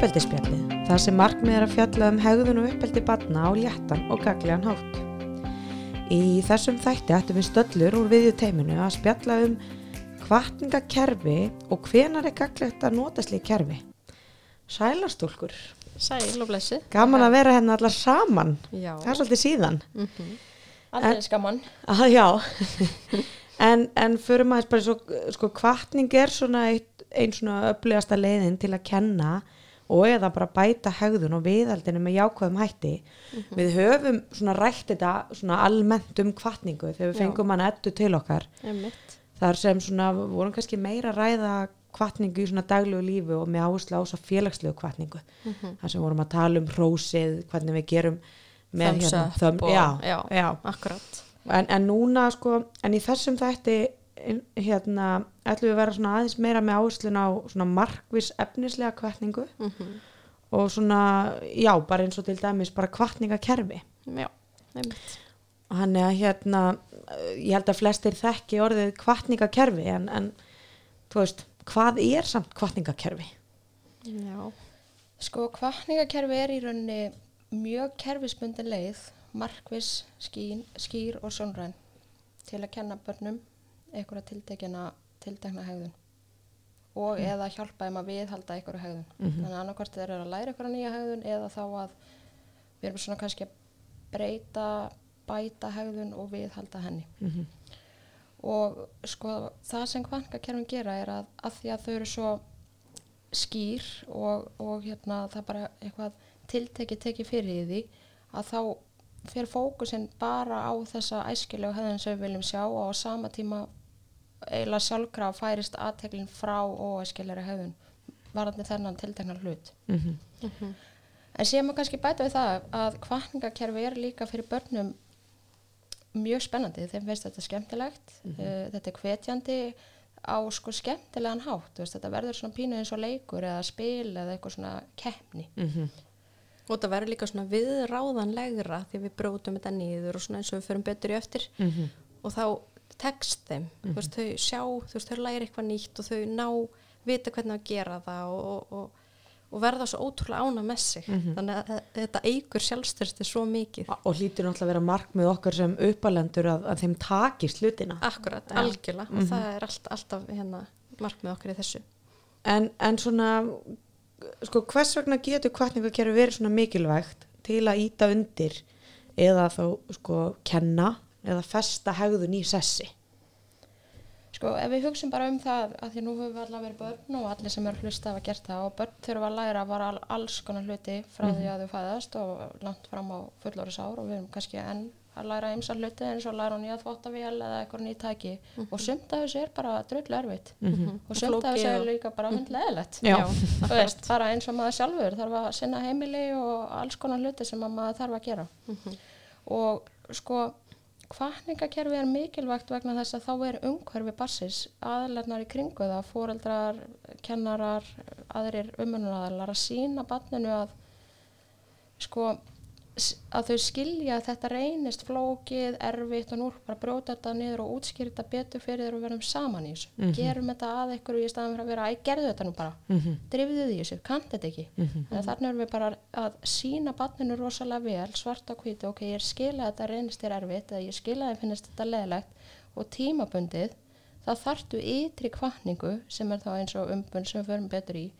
uppeldisspjallið, þar sem markmið er að fjalla um hegðun og uppeldi batna á léttan og gaglegan hátt. Í þessum þætti ættum við stöllur úr viðju teiminu að spjalla um kvartningakerfi og hvenar er gaglegt að nota slík kerfi. Sælastúlkur, Sæl og blessi. gaman að vera hérna allar saman, Já. það er svolítið síðan. Aldrei skaman. Ah, já, en, en fyrir maður bara svo, sko, kvartning er svona eitt, ein svona öflugasta leiðin til að kenna og eða bara bæta hegðun og viðaldinu með jákvæðum hætti. Við höfum svona rætt þetta svona almennt um kvartningu þegar við fengum hann ettu til okkar. Einmitt. Þar sem svona vorum kannski meira ræða kvartningu í svona daglegu lífi og með áherslu á svo félagslegu kvartningu. Þar sem vorum að tala um hrósið, hvernig við gerum þömm- og- já, já. já. Akkurat. En, en núna sko, en í þessum þætti hérna, ætlum við að vera svona aðeins meira með áherslun á svona markvis efnislega kvartningu Mm og svona, já, bara eins og til dæmis bara kvartningakerfi Já, hann er að hérna eh, ég held að flestir þekki orðið kvartningakerfi en, en þú veist, hvað er samt kvartningakerfi? Já. Sko, kvartningakerfi er í rauninni mjög kerfisbundin leið, markvis, skín, skýr og sjónræn til að kenna börnum einhverja tiltekna hegðun og eða hjálpa þeim að viðhalda einhverju hegðun. Þannig að annarkvort þeir eru að læra einhverja nýja hegðun eða þá að við erum svona kannski að breyta, bæta hegðun og viðhalda henni. Mm og sko það sem kvankakerfin gera er að, að því að þau eru svo skýr og, og hérna það bara eitthvað tiltekið tekið fyrir því að þá fer fókusin bara á þessa æskilegu hefðin sem við viljum sjá og á sama tíma eiginlega sjálfkraf færist aðteklin frá óæskilegri hefðun varandi þennan tiltekna hlut. -hmm. En séum við kannski bæta við það að kvartningakerfi er líka fyrir börnum mjög spennandi, þeim finnst þetta skemmtilegt, uh, þetta er hvetjandi á sko skemmtilegan hátt, þú veist, þetta verður svona pínu eins og leikur eða spil eða eitthvað svona keppni. Og það verður líka svona viðráðanlegra því við brótum þetta niður og svona eins og við förum betur í eftir. Og þá tekst þeim, þú veist, þau sjá, þú veist, þau læri eitthvað nýtt og þau ná, vita hvernig að gera það og, og, og, og verða svo ótrúlega ána með sig. Þannig að þetta eigur sjálfstyrsti svo mikið. og hlýtur náttúrulega að vera markmið okkar sem uppalendur að, að þeim takist hlutina. Akkurat, algjörlega. Og það er allt, alltaf hérna markmið okkar í þessu. en, en svona sko, hvers vegna getur kvartningakerfi verið svona mikilvægt til að íta undir eða þá sko kenna eða festa hegðun í sessi. Sko, ef við hugsim bara um það að því nú höfum við allavega verið börn og allir sem eru hlusta hafa gert það og börn þurfa að læra bara all, alls konar hluti frá því að þau fæðast og langt fram á fullorðis ár og við erum kannski enn að læra ymsa hluti eins og læra nýja þvottavél eða eitthvað nýja tæki. Og sumt af þessu er bara drullu erfitt. Og sumt af þessu er líka bara hundleðilegt Já. þú veist, bara eins og maður sjálfur þarf að sinna heimili og alls konar hluti sem að maður þarf að gera. Og sko kvartningakerfi er mikilvægt vegna þess að þá er umhverfi barsins aðlarnar í kringu það, fóreldrar, kennarar, aðrir umönnuraðalar að sína barninu að sko að þau skilja að þetta reynist flókið, erfitt og nú bara að brjóta þetta niður og útskýra þetta betur fyrir þér og verðum saman í þessu. Gerum þetta að einhverju í staðan fyrir að vera, æ, gerðu þetta nú bara. Mhm. Drifðu því þessu, kannt þetta ekki. En þannig erum við bara að sína barninu rosalega vel, svart og hvítu, ok, ég skila að þetta reynist þér erfitt eða ég skila að þér finnst þetta leðilegt og tímabundið, þá þarftu ytri kvartningu sem er þá eins og umbund sem við förum betur í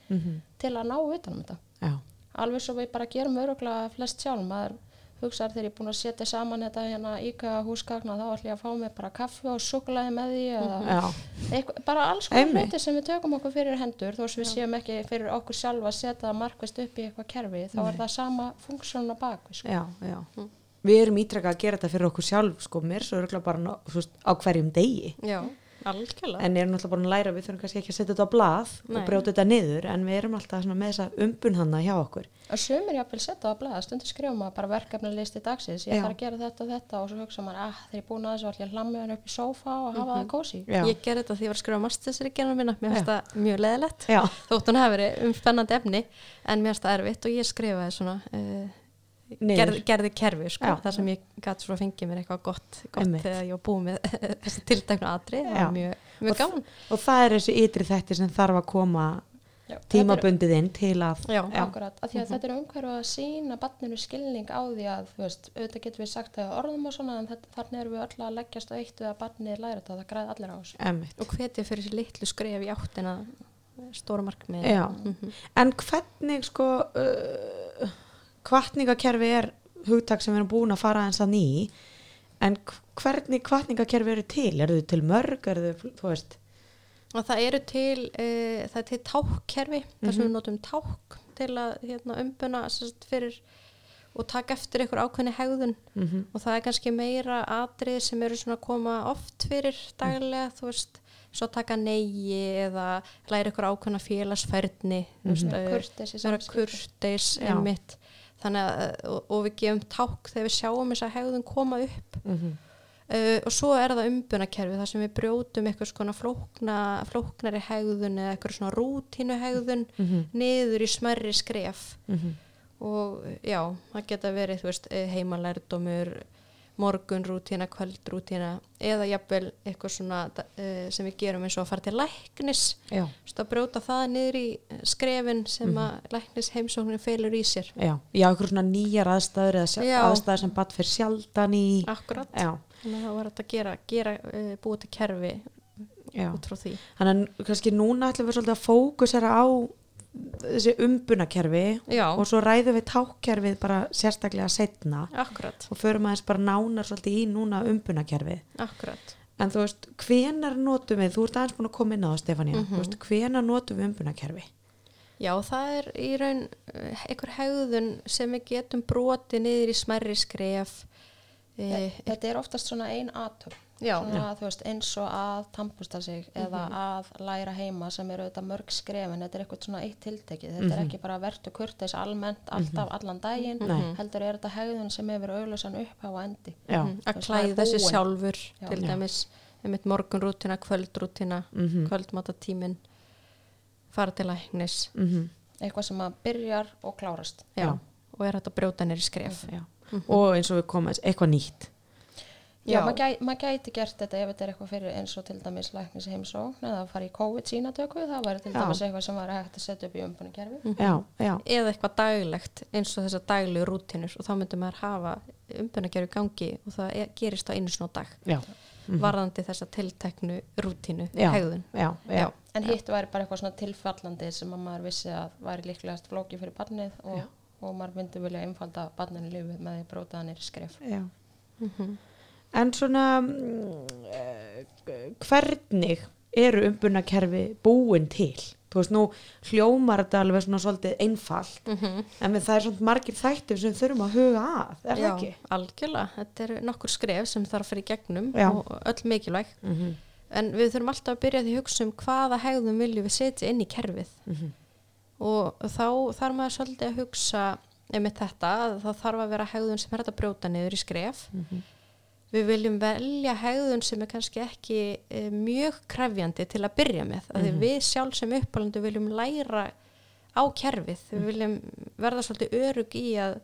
til að ná utanum þetta já, alveg svo við bara gerum öruglega flest sjálf. Maður hugsaður þegar ég er búin að setja saman þetta hérna íka húsgagna þá ætlum ég að fá mig bara kaffi og sukulaði með því eða já, eitthvað, bara alls konar hluti sem við tökum okkur fyrir hendur. Þó sem við séum ekki fyrir okkur sjálf að setja það markvist upp í eitthvað kerfi þá er það sama funksjón á bakvið sko. já, já. við erum ítrekka að gera þetta fyrir okkur sjálf sko, mér svo örgulega bara á hverjum degi. Já, algjörlega. en erum náttúrulega bara að læra við þurfum kannski ekki að setja þetta á blað Nei. og brjóta þetta niður en við erum alltaf með þessa umbun hana hjá okkur. Og sumir jáfnvel setja það á blaða stundur skrifa maður bara verkefni listi dagsins ég þarf að gera þetta og þetta og svo hugsa maður ah, þegar ég er búin að þessu ætlum ég að hlamma hann upp í sófa og hafa það kósi já, Ég gerði þetta því ég var að skrifa mastersreikjana minna, mér finnst það mjög leðilegt þótt hún hafi verið um spennandi efni en mér finnst það erfitt og ég skrifaði svona uh, Niður. gerði, kerfi sko, Já. þar sem ég gæti svo að fengið mér eitthvað gott, gott þegar ég var búið með þessi Já. var mjög, mjög Og og það er þessi ytri þætti sem þarf að koma Já, þetta tímabundið inn til að Já. Akkurat, af því að þetta er umhverju að sína barninu skilning á því að, veist, auðvitað getum við sagt það í orðum og svona, en þetta, þarna erum við öll að leggjast á eitt við að barnið læra þetta, það græði allir á þessu. Og hvetja fyrir þessi litlu skref í áttina stóra markmið Já. Mhm. En hvernig sko uh, kvartningakerfi er hugtak sem við erum búin að fara eins að ný en hvernig kvartningakerfi eru til? Eru þau til mörg? Eru þau, þú veist og það eru til uh, það er til tákkerfi þar sem við notum ták til að hérna, umbuna fyrir og taka eftir einhver ákveðni hegðun mm og það er kannski meira atrið sem eru svona að koma oft fyrir daglega, þú veist svo taka neyji eða læra ykkur ákveðna félagsfærni mm -hmm. Kurteis vera samskiptum. kurteis Já. Þannig að, og, og við gefum ták þegar við sjáum þessa hegðun koma upp -hmm. uh, og svo er það umbunakerfi þar sem við brjótum eitthvað svona flókna, flóknari hegðun eða eitthvað svona rútínu hegðun Mhm. niður í smerri skref Mhm. og já, það geta verið veist, eh, heimalærdómur morgunrútína, kvöldrútína eða jafnvel eitthvað svona uh, sem við gerum eins og að fara til læknis. Að brjóta það niður í skrefin sem Mhm. að læknis heimsóknin feilur í sér. Já, já, eitthvað svona nýjar aðstæður eða aðstæður sem batt fyrir sjaldan í. Akkurat, Já, þannig að það var að gera, gera uh, búið til kerfi já. út frá því. Þannig að kannski núna ætlum við svolítið að fókusera á þessi umbunakerfi já, og svo ræðum við tákkerfið bara sérstaklega setna akkurat, og förum aðeins bara nánar svolítið í núna umbunakerfið. Akkurat. En þú veist, hvenar notum við þú ert aðeins búin að koma inn á það Stefania þú veist, hvenar notum við umbunakerfi? Já, það er í raun uh, einhver hegðun sem við getum brotið niður í smerri skref e, Þetta er oftast svona ein atöp, Já, svona, veist, eins og að tampusta sig eða að læra heima sem eru auðvitað mörg skref en þetta er eitthvað svona eitt tiltekið. Þetta er ekki bara vertu kurteis almennt alltaf allan daginn, heldur er þetta hegðun sem hefur auðlösan upp á endi. Mhm, að sig búin. sjálfur Já. til dæmis einmitt morgunrútina, kvöldrútina Mhm. kvöldmátatímin fara til læknis mm Eitthvað sem að byrjar og klárast. já. Já. og er þetta að brjóta niður í skref og eins og við komum eitthvað nýtt Já, Já. maður gæti, mað gæti gert þetta ef þetta er eitthvað fyrir eins og til dæmis læknis heimsókn eða að fara í COVID sínatöku, það væri til Já. dæmis eitthvað sem væri hægt að setja upp í umbunarkerfi. já, já, eða eitthvað daglegt eins og þessar daglegu rútinur og þá myndum maður hafa umbunargerfi gangi og það er, gerist á einu svona dag já, varðandi þessa tilteknu rútínu Já. hegðun já, já. Já. En hitt væri bara eitthvað svona tilfallandi sem að maður vissi að væri líklegast flóki fyrir barnið og, og maður myndi vilja einfalda barninu já. En svona mm, eh, hvernig eru umbunakerfi búin til þú veist nú hljómar þetta alveg svona svolítið einfalt Mhm. en við það er svona margir þættir sem þurfum að huga að er það ekki? algjörlega, þetta eru nokkur skref sem þarf í gegnum Já. og öll mikilvæg Mm -hmm. en við þurfum alltaf að byrja því að hugsa um hvaða hegðum viljum við setja inn í kerfið Mhm. og þá þarf maður svolítið að hugsa einmitt þetta, að það þarf að vera hegðun sem er að brjóta niður í skref Mhm. Við viljum velja hegðun sem er kannski ekki e, mjög krefjandi til að byrja með, af því við sjálf sem uppálandu viljum læra á kerfið, við viljum verða svolítið örug í að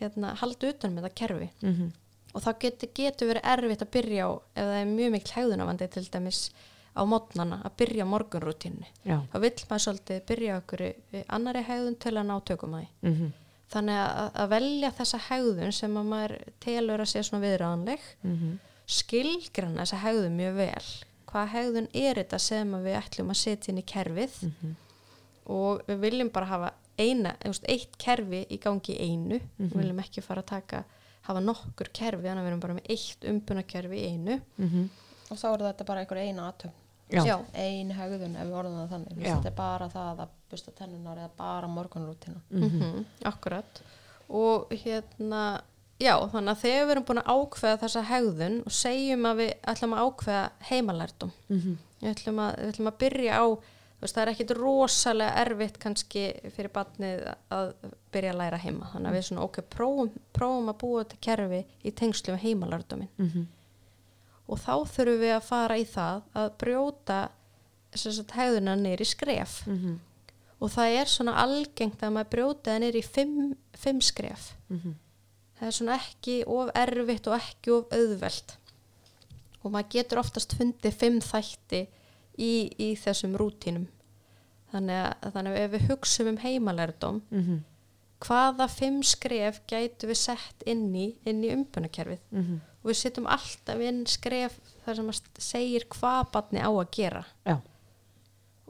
hérna, halda utan með það kerfi. Mhm. og þá getur, getur verið erfitt að byrja á ef það er mjög mikil hegðunavandi til dæmis á mótnana að byrja morgunrútinni já, þá vill maður svolítið byrja okkur annari hegðun til að ná tökum að því. Mhm. Þannig að, að velja þessa hegðun sem að maður telur að sé svona viðræðanleg Mhm. skilgranna þessa hegðun mjög vel hvað hegðun er þetta sem að við ætlum að setja inn í kerfið Mhm. og við viljum bara hafa eina, eitt kerfi í gangi einu, við viljum ekki fara að taka hafa nokkur kerfi, þannig að við erum bara með eitt umbunakerfi í einu Mhm. Og þá er þetta bara einhver eina Já. Ein hegðun ef við orðum það þannig. Já. Þetta er bara það að busta tennunar eða bara morgunrútina. mm akkurat og hérna já, þannig að þegar við erum búin að ákveða þessa hegðun og segjum að við ætlum að ákveða heimalærdum Mhm. við ætlum að, við ætlum að byrja á veist, það er ekkit rosalega erfitt kannski fyrir barnið að byrja að læra heima, þannig að við svona ok, prófum, prófum að búa til kerfi í tengslu með heimalærduminn Mhm. Og þá þurfum við að fara í það að brjóta hegðuna í skref. Mhm. og það er svona algengt að maður brjóta í fimm, fimm skref. Mhm. það er svona ekki of erfitt og ekki of auðvelt. Og maður getur oftast fundið fimm þætti í, í þessum rútínum. Þannig að, þannig að ef við hugsum um heimalærdóm mhm, hvaða fimm skref gætu við sett inn í, í umbunakerfið mhm, og við setjum alltaf inn skref þar sem að st- segir hvað barni á að gera. Já,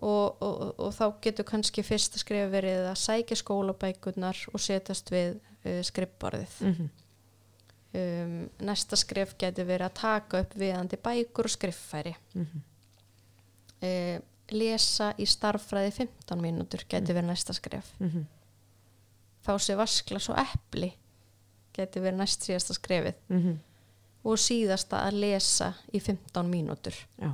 og, og, og, þá getur kannski fyrsta skref verið að sækja skólabækurnar og setjast við uh, skrifborðið. Mhm, um, næsta skref getur verið að taka upp viðandi bækur og skriffæri. Mhm, uh, lesa í starffræði 15 mínútur getur verið næsta skref. Mhm, fá sér vasklas og epli getur verið næst síðasta skrefið. Mhm, og síðasta að lesa í 15 mínútur. Já,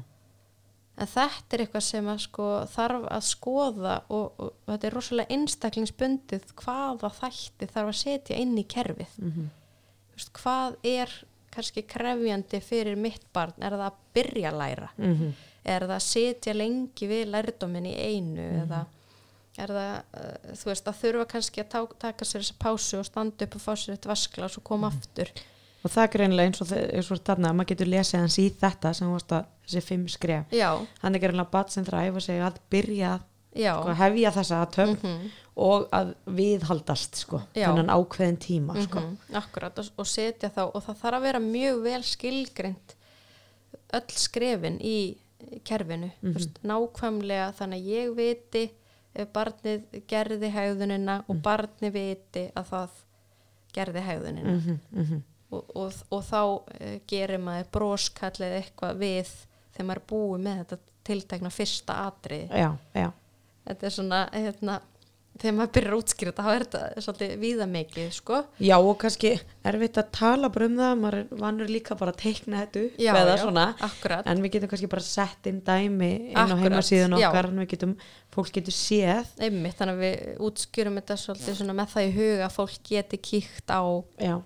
en þetta er eitthvað sem að sko þarf að skoða og, og, og þetta er rosalega einstaklingsbundið hvaða þætti þarf að setja inn í kerfið. Mhm, Þú veist, hvað er kannski krefjandi fyrir mitt barn? Er það að byrja að læra? Mhm, er það að setja lengi við lærdómin í einu Mhm. eða er það, uh, þú veist, að þurfa kannski að taka sér þessa pásu og standa upp og fá sér eitt vasklas og koma Mhm. aftur og það er greinlega eins og, eins og þarna að maður getur lesið hans í þetta sem varst að þessi fimm skref. Já, hann er greinlega bat sem þræf og segja að byrja sko, hefja þessa aðtöfn Mhm. og að viðhaldast sko, Já. þennan ákveðin tíma sko. Mhm, akkurat. Og, og setja þá og það þarf að vera mjög vel skilgreint öll skrefin í kerfinu. Mm veist, nákvæmlega þannig að ég viti ef barnið gerði hegðunina og barnið viti að það gerði hegðunina. Mhm, mhm, og, og, og þá uh, gerir maður broskallið eitthvað við þegar maður er búið með þetta tiltekna fyrsta atriði. Já, já, þetta er svona hérna, þegar maður byrjar að útskýra þetta þá er þetta svolítið víðamikið sko. Já og kannski erfitt að tala bara um það maður er vanur líka bara að teikna þetta Já, já, svona. en við getum kannski bara sett inn dæmi inn á Akkurat, heimasíðun já. okkar en við getum, fólk getur séð. Einmitt, þannig að við útskýrum þetta svolítið með það í huga að fólk geti kíkt á já,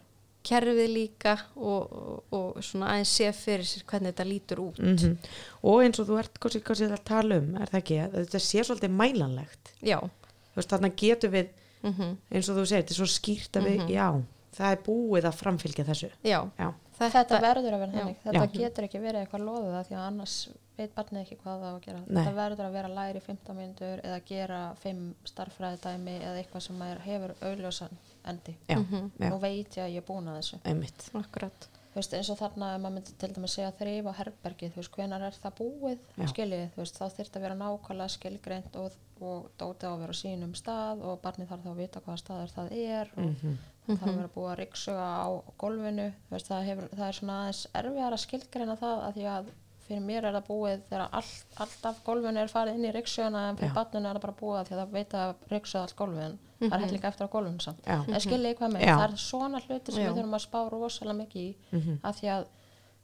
kerfið líka og, og, og svona aðeins sé fyrir sér hvernig þetta lítur út mm og eins og þú ert kannski, kannski að tala um er það ekki, að þetta sé svolítið mælanlegt já, þú veist, þarna getum við mm eins og þú segir, þetta er svo skýrt að við, já það er búið að framfylgja þessu já já, Þetta verður að vera Já. þannig. Þetta Já. getur ekki verið eitthvað loðið það því að annars veit barnið ekki hvað það á að gera. Nei. Þetta verður að vera læri í 15 mínútur eða gera 5 starffræðidæmi eða eitthvað sem er, hefur augljósan endi. já, Mhm. já, Nú veit ég að ég er búin að þessu. einmitt akkurat Þú veist, eins og þarna maður myndi til dæmis segja þrif á herbergi, þú veist, hvenar er það búið, skiljið, þú veist, þá þyrfti að vera nákvæmlega skilgreint og, og dótið á að vera á sínum stað og barnið þarf þá að vita hvaða staður það er og Mhm. það þarf að vera búið að ryggsuga á gólfinu, þú veist, það, hefur, það er svona aðeins erfiðar að skilgreina það að því að fyrir mér er það búið þegar allt, allt af gólfinu er farið inn í ryggsuguna en fyrir barninu er það bara búið því að það veit að ryggsuga allt gólfin, það er hellinga eftir á gólfinu samt. En skiljið hvað með, Já. það er svona hluti sem Já. við þurfum að spá rosalega mikið í Mhm. að því að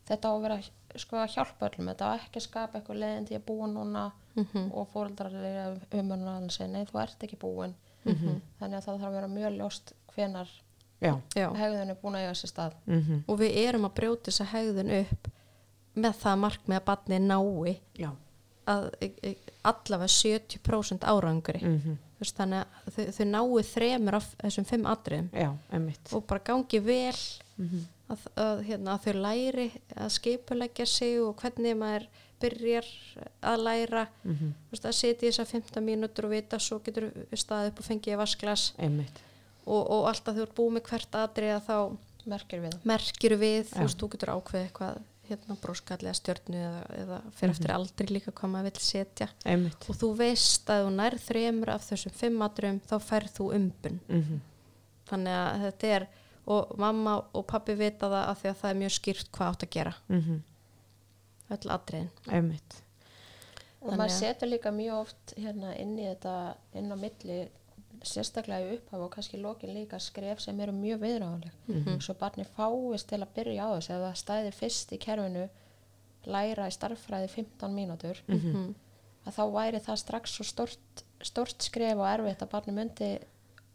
þetta á að vera sko að hjálpa öllum, þetta á ekki að skapa eitthvað leiðin til að búa núna Mhm. og fóreldrar er umurnar að segja nei þú ert ekki búin Mhm. þannig að það þarf að vera mjög ljóst hvenar já, já. hegðun er búin að eiga sér stað mhm, og við erum að brjóta þessa hegðun upp með það markmið að barnið nái já. að allavega 70% árangri. Mhm, Þú veist, þannig að þau, þau náu þremur af þessum fimm atriðum. Já, og bara gangi vel mhm, að, að, hérna, að þau læri að skipuleggja sig og hvernig maður byrjar að læra. Mhm, Þú veist, að setja í þessar 15 mínútur og vita svo getur staðið upp og fengið vasklas og, og alltaf þú ert búið með hvert atrið þá merkir við merkir við, þú veist, þú getur ákveðið eitthvað hérna bróskallega stjörnu eða, eða fyrir eftir aldrei líka hvað maður vill setja. Einmitt. Og þú veist að þú nær þremur af þessum fimm atriðum þá færð þú umbun. Mhm, þannig að þetta er og mamma og pappi vita það af því að það er mjög skýrt hvað átt að gera. Mhm, öll atriðin. Einmitt. Og maður að- setur líka mjög oft hérna inn í þetta inn á milli sérstaklega í upphaf og kannski lokin líka skref sem eru mjög viðráðanleg Mhm. svo barni fáist til að byrja á þessu ef það stæði fyrst í kerfinu læra í starffræði 15 mínútur Mhm. að þá væri það strax svo stort, stort skref og erfitt að barni myndi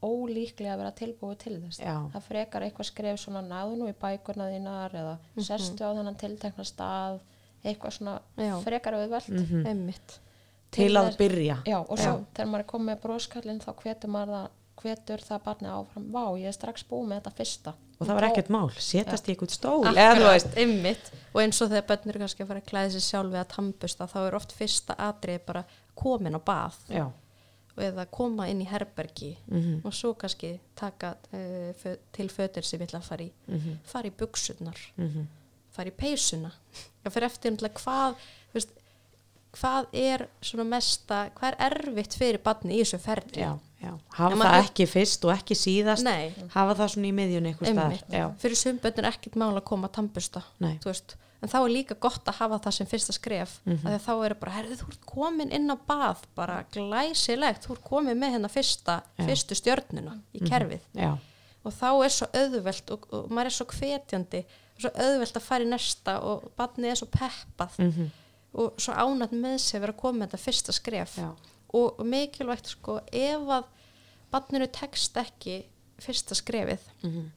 ólíklega vera tilbúið til þess Já. það frekar eitthvað skref svona náðu nú í bækurna þínar eða sestu á þennan tiltekna stað eitthvað svona Já. frekar auðvelt mhm. einmitt til að þess- byrja. Já, og svo þegar maður er komið með broskallin þá hvetur maður það hvetur það barnið áfram, vá, ég er strax búið með þetta fyrsta. Og það var ekkert mál, setast í eitthvað stól eða Akkurat, þú veist. einmitt. Og eins og þegar börnur kannski að fara að klæða sér sjálf við að tampusta þá er oft fyrsta atrið bara komin á bað. Já, eða koma inn í herbergi Mhm. og svo kannski taka uh, fö til fötir sem ætla að fara í. Mhm. fara í buksunar, Mhm. fara í peysuna. Og fyrir eftir náttúrulega hvað þú veist, hvað er svona mesta, hvað er erfitt fyrir badni í þessu ferdi já, já, hafa það maður- ekki fyrst og ekki síðast. Nei, hafa það svona í miðjun einhver staðar. Fyrir sumböndin er ekkert mál að koma að tambusta nei, þú veist, en þá er líka gott að hafa það sem fyrsta skref mm Mhm. að þá er bara, herðu þú ert komin inn á bað bara glæsilegt, þú ert komin með hérna fyrsta. Mhm. fyrstu stjörnuna í kerfið. Já, og þá er svo auðvelt og, og maður er svo hvetjandi svo auðvelt að fara í næsta og barnið er svo peppað. Mhm, og svo ánætt með sig að vera að koma með þetta fyrsta skref. Já, og, mikilvægt sko ef að barninu tekst ekki fyrsta skrefið mhm,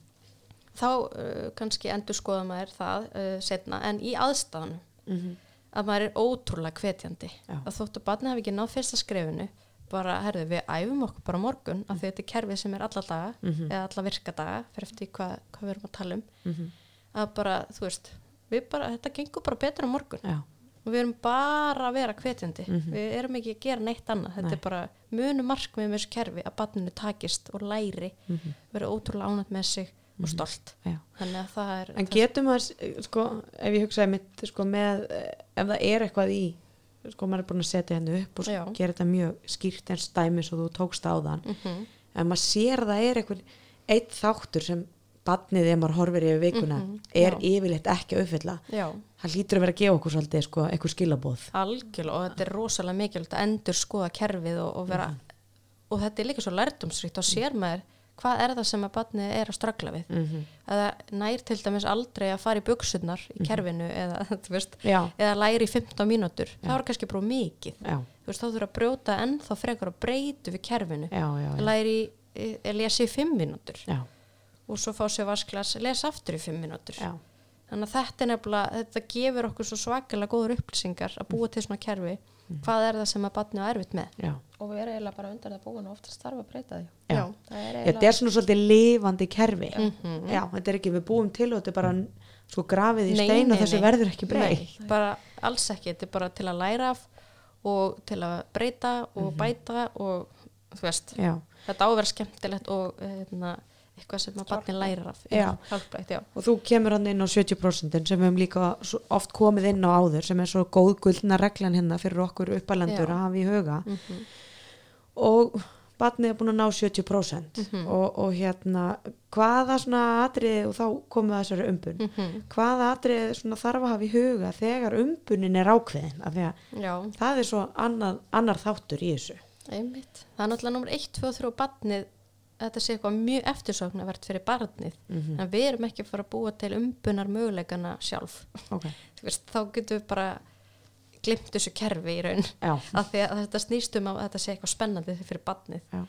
þá uh, kannski endur skoða maður það uh, setna en í aðstæðanum mhm, að maður er ótrúlega hvetjandi. Já. að þóttu barnið hafi ekki náð fyrsta skrefinu bara, herðu, við æfum okkur bara morgun af því þetta er kerfið sem er alla daga Mhm. eða alla virkadaga, fyrir eftir hvað, hvað við erum að tala um. Mhm, að bara, þú veist, bara, þetta gengur bara betur á morgun. Já, og við erum bara að vera hvetjandi. Mhm. við erum ekki að gera neitt annað. Þetta Nei. er bara munu markmið með þessu kerfi að barninu takist og læri mhm, vera ótrúlega ánætt með sig og stolt. Já. Þannig að það er En getum maður, sko, ef ég hugsaði mitt, sko, með, eh, ef það er eitthvað í, sko, maður er búin að setja henni upp og Já. gera þetta mjög skýrt en stæmis og þú tókst á þann, mm en maður sér að það er eitthvað, eitt þáttur sem badnið ef maður horfir yfir vikuna Mhm, er já. yfirleitt ekki að uppfylla. já, Það hlýtur að vera að gefa okkur svolítið, sko, eitthvað skilabóð. algjörlega og þetta er rosalega mikilvægt að endur skoða kerfið og, og vera Mhm. og þetta er líka svo lærdomsríkt og sér maður hvað er það sem að barnið er að ströggla við. Mm -hmm. að það nær til dæmis aldrei að fara í buksunar í kerfinu eða, veist, Já, eða læri í 15 mínútur. Það er kannski of mikið. Já, veist, þá þurfa að brjóta ennþá frekar að breytu við kerfinu. Já, já, já, læri í, að lesa í 5 mínútur. Já, og svo fá sér vasklas lesa aftur í 5 mínútur já, þannig að þetta er nefnilega, þetta gefur okkur svo svakalega góður upplýsingar að búa til svona kerfi hvað er það sem að batni á erfitt með já. og við erum eiginlega bara undir það búin og oftast þarf að breyta því Já. það er Þetta er svona svolítið lifandi kerfi. Mhm. Já, þetta er ekki, við búum til og þetta er bara, sko, grafið í Nei, stein og nei, þessu nei. verður ekki breytt. Bara alls ekki, þetta er bara til að læra af og til að breyta og bæta og þú veist, Já, þetta á að vera skemmtilegt og hérna, eitthvað sem að barni læra af. Já. hjálprætt, já, og þú kemur hann inn á 70% sem við höfum líka oft komið inn á áður sem er svo góð gullna reglan hérna fyrir okkur uppalendur að hafa í huga. Mm og barnið er búin að ná 70% Mhm. og, og hérna hvaða svona atriði og þá komið þessari umbun. Mhm. hvaða atriði svona þarf að hafa í huga þegar umbunin er ákveðin? Af því að það er svo annar, annar þáttur í þessu. Einmitt. Það er náttúrulega nummer 1, 2 og 3 barnið þetta sé eitthvað mjög eftirsóknarvert fyrir barnið. Mm en við erum ekki að fara að búa til umbunar möguleikana sjálf okay. Veist, þá getum við bara glimt þessu kerfi í raun. Af því að þetta snýst um að þetta sé eitthvað spennandi fyrir barnið. Já,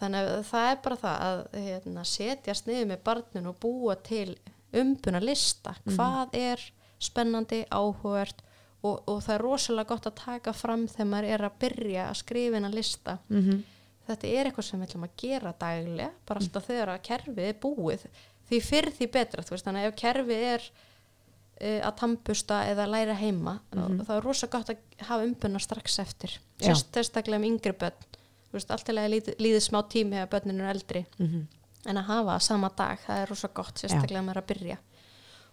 þannig að það er bara það að hérna, setjast niður með barnin og búa til umbuna lista hvað er spennandi, áhugavert og, og það er rosalega gott að taka fram þegar maður er að byrja að að lista. Mm þetta er eitthvað sem við ætlum að gera daglega bara alltaf þegar að kerfið er búið. Því fyrr því betra, þú veist, þannig að ef kerfið er uh, að tampusta eða læra heima, Mhm. þá er rosa gott að hafa umbuna strax eftir. Sérstaklega um yngri börn. Þú veist, alltaf líði, líði smá tími ef börnin eru eldri. Mhm, en að hafa sama dag, það er rosa gott sérstaklega að er að byrja.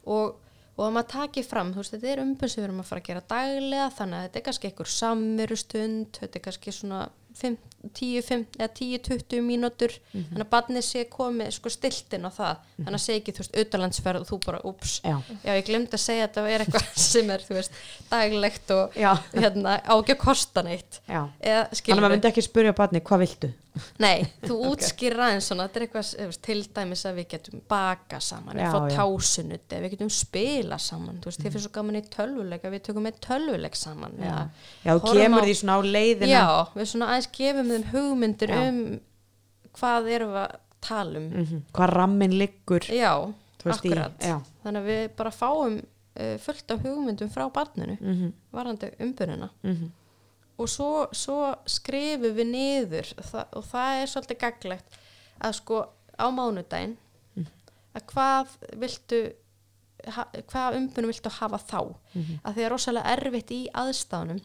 Og, og að maður taki fram, þú veist, þetta er umbun sem við erum að fara að gera daglega þannig að þetta er kannski einhver samverustund þetta er kannski svona 5, 10, 5, eða 10-20 mínútur. Þannig að barnið sé komið sko stiltinn á það, þannig að segja ekki þú veist, auðalandsferð og þú bara, ups, já, já ég glemdi að segja að þetta er eitthvað sem er, þú veist, daglegt og hérna, á ekki að kosta neitt. Eða Þannig að maður myndi ekki spyrja barni, hvað viltu? Nei, þú útskýrir aðeins svona, þetta er eitthvað til dæmis að við getum baka saman, Já, við fá já. tásunuti, við getum spila saman, þú veist, þið finnst svo gaman í tölvuleik að við tökum með tölvuleik saman. Já, já þú kemur á- því svona á leiðina Já, við svona aðeins gefum þeim hugmyndir Já. um hvað erum við að tala um. Mhm, hvað rammin liggur Já, í- akkurat. já, Þannig að við bara fáum uh, fullt af hugmyndum frá barninu, mhm, varandi umbyrjuna. mhm, og svo, svo skrifum við niður það, og það er svolítið gaglegt að sko á mánudaginn að hvað viltu ha, hvað umbunum viltu hafa þá? Mhm, að því að rosalega erfitt í aðstánum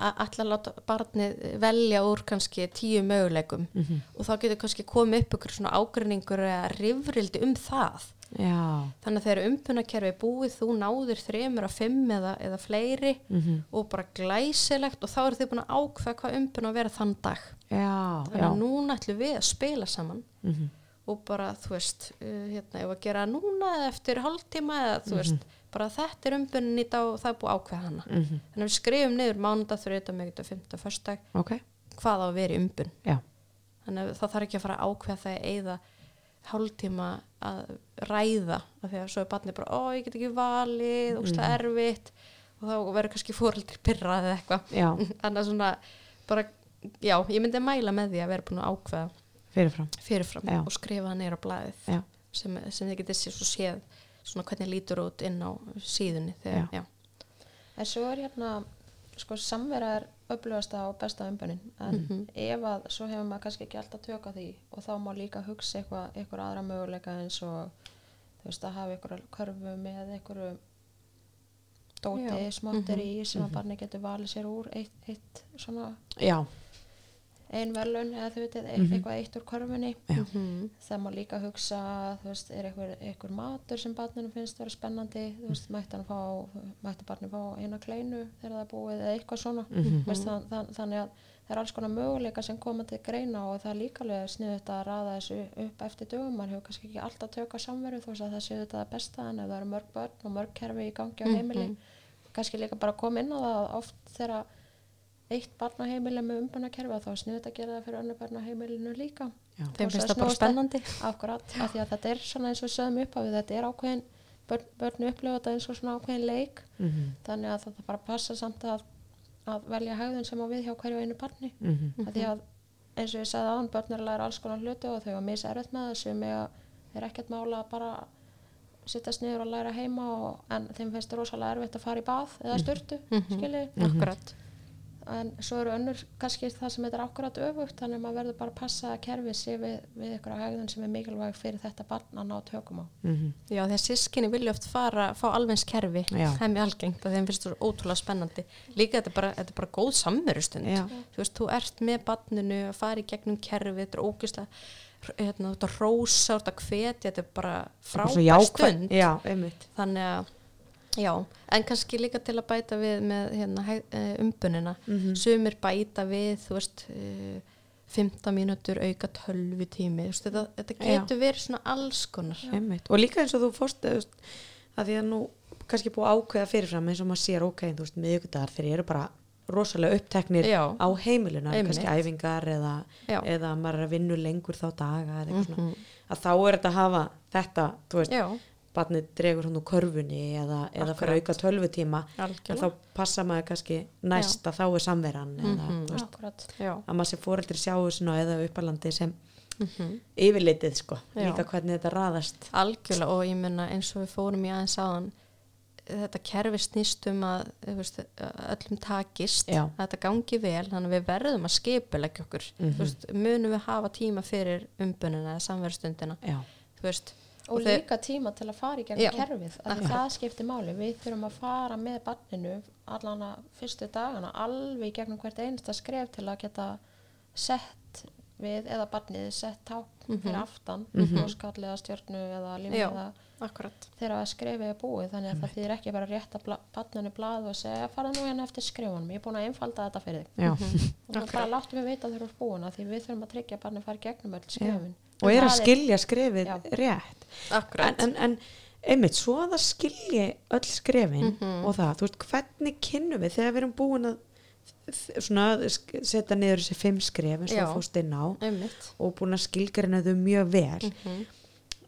ætla að láta barnið velja úr kannski tíu möguleikum Mhm. og þá getur kannski komið upp ykkur svona ágreiningur eða rifrildi um það Já. þannig að þegar umbunakerfi er búið þú náður þremur að fimm eða, eða fleiri Mhm. og bara glæsilegt og þá eru þið búin að ákveða hvað umbun að vera þann dag Já. þannig Já. að núna ætlum við að spila saman Mhm. og bara þú veist uh, hérna, ef að gera núna eða eftir hálftíma eða þú veist, bara þetta er umbunin í dag og það er búið ákveða hana Mhm. þannig að við skrifum niður mánudag, þriðdag, miðvikudag, fimmta, föstudag Ok. hvað á að vera umbun Já. þannig að það þarf ekki að fara að ákveða það að eigða hálftíma að ræða af því að svo er barnið bara, ó ég get ekki valið og það er erfitt og þá verður kannski fóreldri pyrrað eða eitthvað Já. þannig að svona bara, já, ég myndi mæla með því að vera búin að ákveða Fyrirfram. fyrirfram og skrifa það neyra á blaðið Já. sem, sem þið getið sér svo séð svona hvernig lítur út inn á síðunni þegar, Já. já. En svo er hérna, sko, samvera er öflugasta og besta umbunin. En Mhm. ef að, svo hefur maður kannski ekki alltaf tök á því og þá má líka hugsa eitthvað, eitthvað aðra möguleika eins og, þú veist, að hafa eitthvað körfu með eitthvað dóti, smottir í sem að barni getur valið sér úr eitt, eitt svona Já. Ein verðlun eða þú veit, Mhm. eitthvað eitt úr körfunni. Já. Mhm. Það má líka hugsa, þú veist, er eitthvað, eitthvað matur sem barninu finnst vera spennandi, þú veist, mætti hann fá, mætti barninu fá eina kleinu þegar það er búið eða eitthvað svona, Mhm. veist, þann, þann, þannig að það er alls konar möguleika sem koma til greina og það er líka alveg sniðut að raða þessu upp eftir dögum, mann hefur kannski ekki alltaf tök á samveru, þú veist að það séu þetta það besta en ef það eru mörg börn og mörg kerfi í gangi á heimili, kannski líka bara koma inn á það að oft þegar eitt barn á heimili með umbanakerfi þá er sniðut að gera það fyrir önnur barn á heimilinu líka Já. þeim finnst það bara spennandi Akkurat, af því að þetta er svona eins og við sögum upp á við, þetta er ákveðin, börn, börn upplifa þetta eins og svona ákveðin leik, Mhm. þannig að þetta bara passa samt að, að velja hegðun sem á við hjá hverju einu barni. Mhm. Af því að eins og ég sagði aðan, börn er að læra alls konar hluti og þau var misa erfitt með þessu með að þeir ekkert mála að bara sittast niður og læra heima og, en þeim finnst rosalega erfitt að fara í bað eða styrtu, mm Mhm. -hmm. akkurat en svo eru önnur kannski það sem þetta er akkurat öfugt þannig að maður verður bara að passa að kerfi sé við, við ykkur hegðun sem er mikilvæg fyrir þetta barn að ná tökum á. Mhm. já því að sískinni vilja oft fara fá alvegns kerfi, það er mjög algengt að þeim finnst það ótrúlega spennandi. Líka þetta er bara, þetta er bara góð samverustund. Þú veist, þú ert með barninu að fara í gegnum kerfi, þetta er ógislega hérna, þetta rósa, þetta hvetja þetta er bara Eitthvað svo frábær jákvæð- stund. Já, þannig að já, en kannski líka til að bæta við með hérna, eh, umbunina Mhm. sumir bæta við þú veist eh, 15 mínútur auka 12 tími þetta, þetta Já. getur verið svona alls konar. Og líka eins og þú fórst að því að nú kannski búið ákveða fyrirfram eins og maður sér ok, þú veist, miðvikudagar þeir eru bara rosalega uppteknir Já. á heimiluna, Einmitt. kannski æfingar eða, Já. eða maður er að vinna lengur þá daga eða eitthvað Mhm. svona, að þá er þetta að hafa þetta, veist, já, barnið dregur hann úr körfunni eða, eða fyrir auka tölvutíma þá passa maður kannski næst að þá er samveran eða, Mhm. veist, já, að maður sem fóreldri sjáu svona eða uppalandi sem mm yfirlitið sko, Já. líka hvernig þetta raðast. Algjörlega og ég menna eins og við fórum í aðeins áðan þetta kerfi snýst um að veist, öllum takist Já. að þetta gangi vel, þannig að við verðum að skipulegja okkur, Mhm. þú veist, munum við hafa tíma fyrir umbunina eða samverðstundina Já, þú veist, og þeir- líka tíma til að fara í gegnum kerfið Akkurat. það skiptir máli, við þurfum að fara með barninu allan að fyrstu dagana alveg gegnum hvert einasta skref til að geta sett við eða barnið sett tákn fyrir aftan mm -hmm. eða stjörnu eða línu Já. eða akkurat. Þegar að skrefið er búið þannig að það þýðir ekki bara að barninu blað og segja fara nú hérna eftir skrifunum ég er búin að einfalda þetta fyrir þig. Já. og þú bara láttu mig vita þegar þú ert búin að því við þurfum að tryggja að barnið fari gegnum öll skrifin. Og er að Það skilja skrefið Já. rétt. Akkurat, en, en, en einmitt, svo að það skilji öll skrefin Mhm. og það, þú veist, hvernig kynnum við þegar við erum búin að svona setja niður þessi fimm skref eins og fórst inn á einmitt. og búin að skilgarina þau mjög vel. Mhm.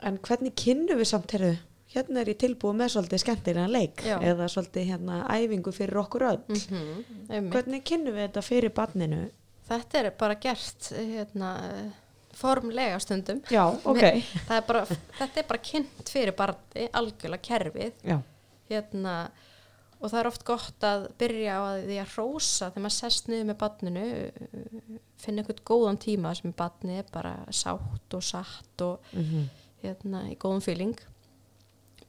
En hvernig kynnum við samt heyrðu, hérna er ég tilbúið með svolítið skemmtilega leik Já. eða svolítið hérna æfingu fyrir okkur öll. Mhm, einmitt. hvernig kynnum við þetta fyrir barninu? Þetta er bara gert hérna, formlega stundum. Já, ok. Það er bara, þetta er bara kynnt fyrir barni algjörlega kerfið. Já, hérna, og það er oft gott að byrja á að því að rósa þegar maður sest niður með barninu finna eitthvað góðan tíma sem barni er bara sátt og satt og mm hérna, í góðum fíling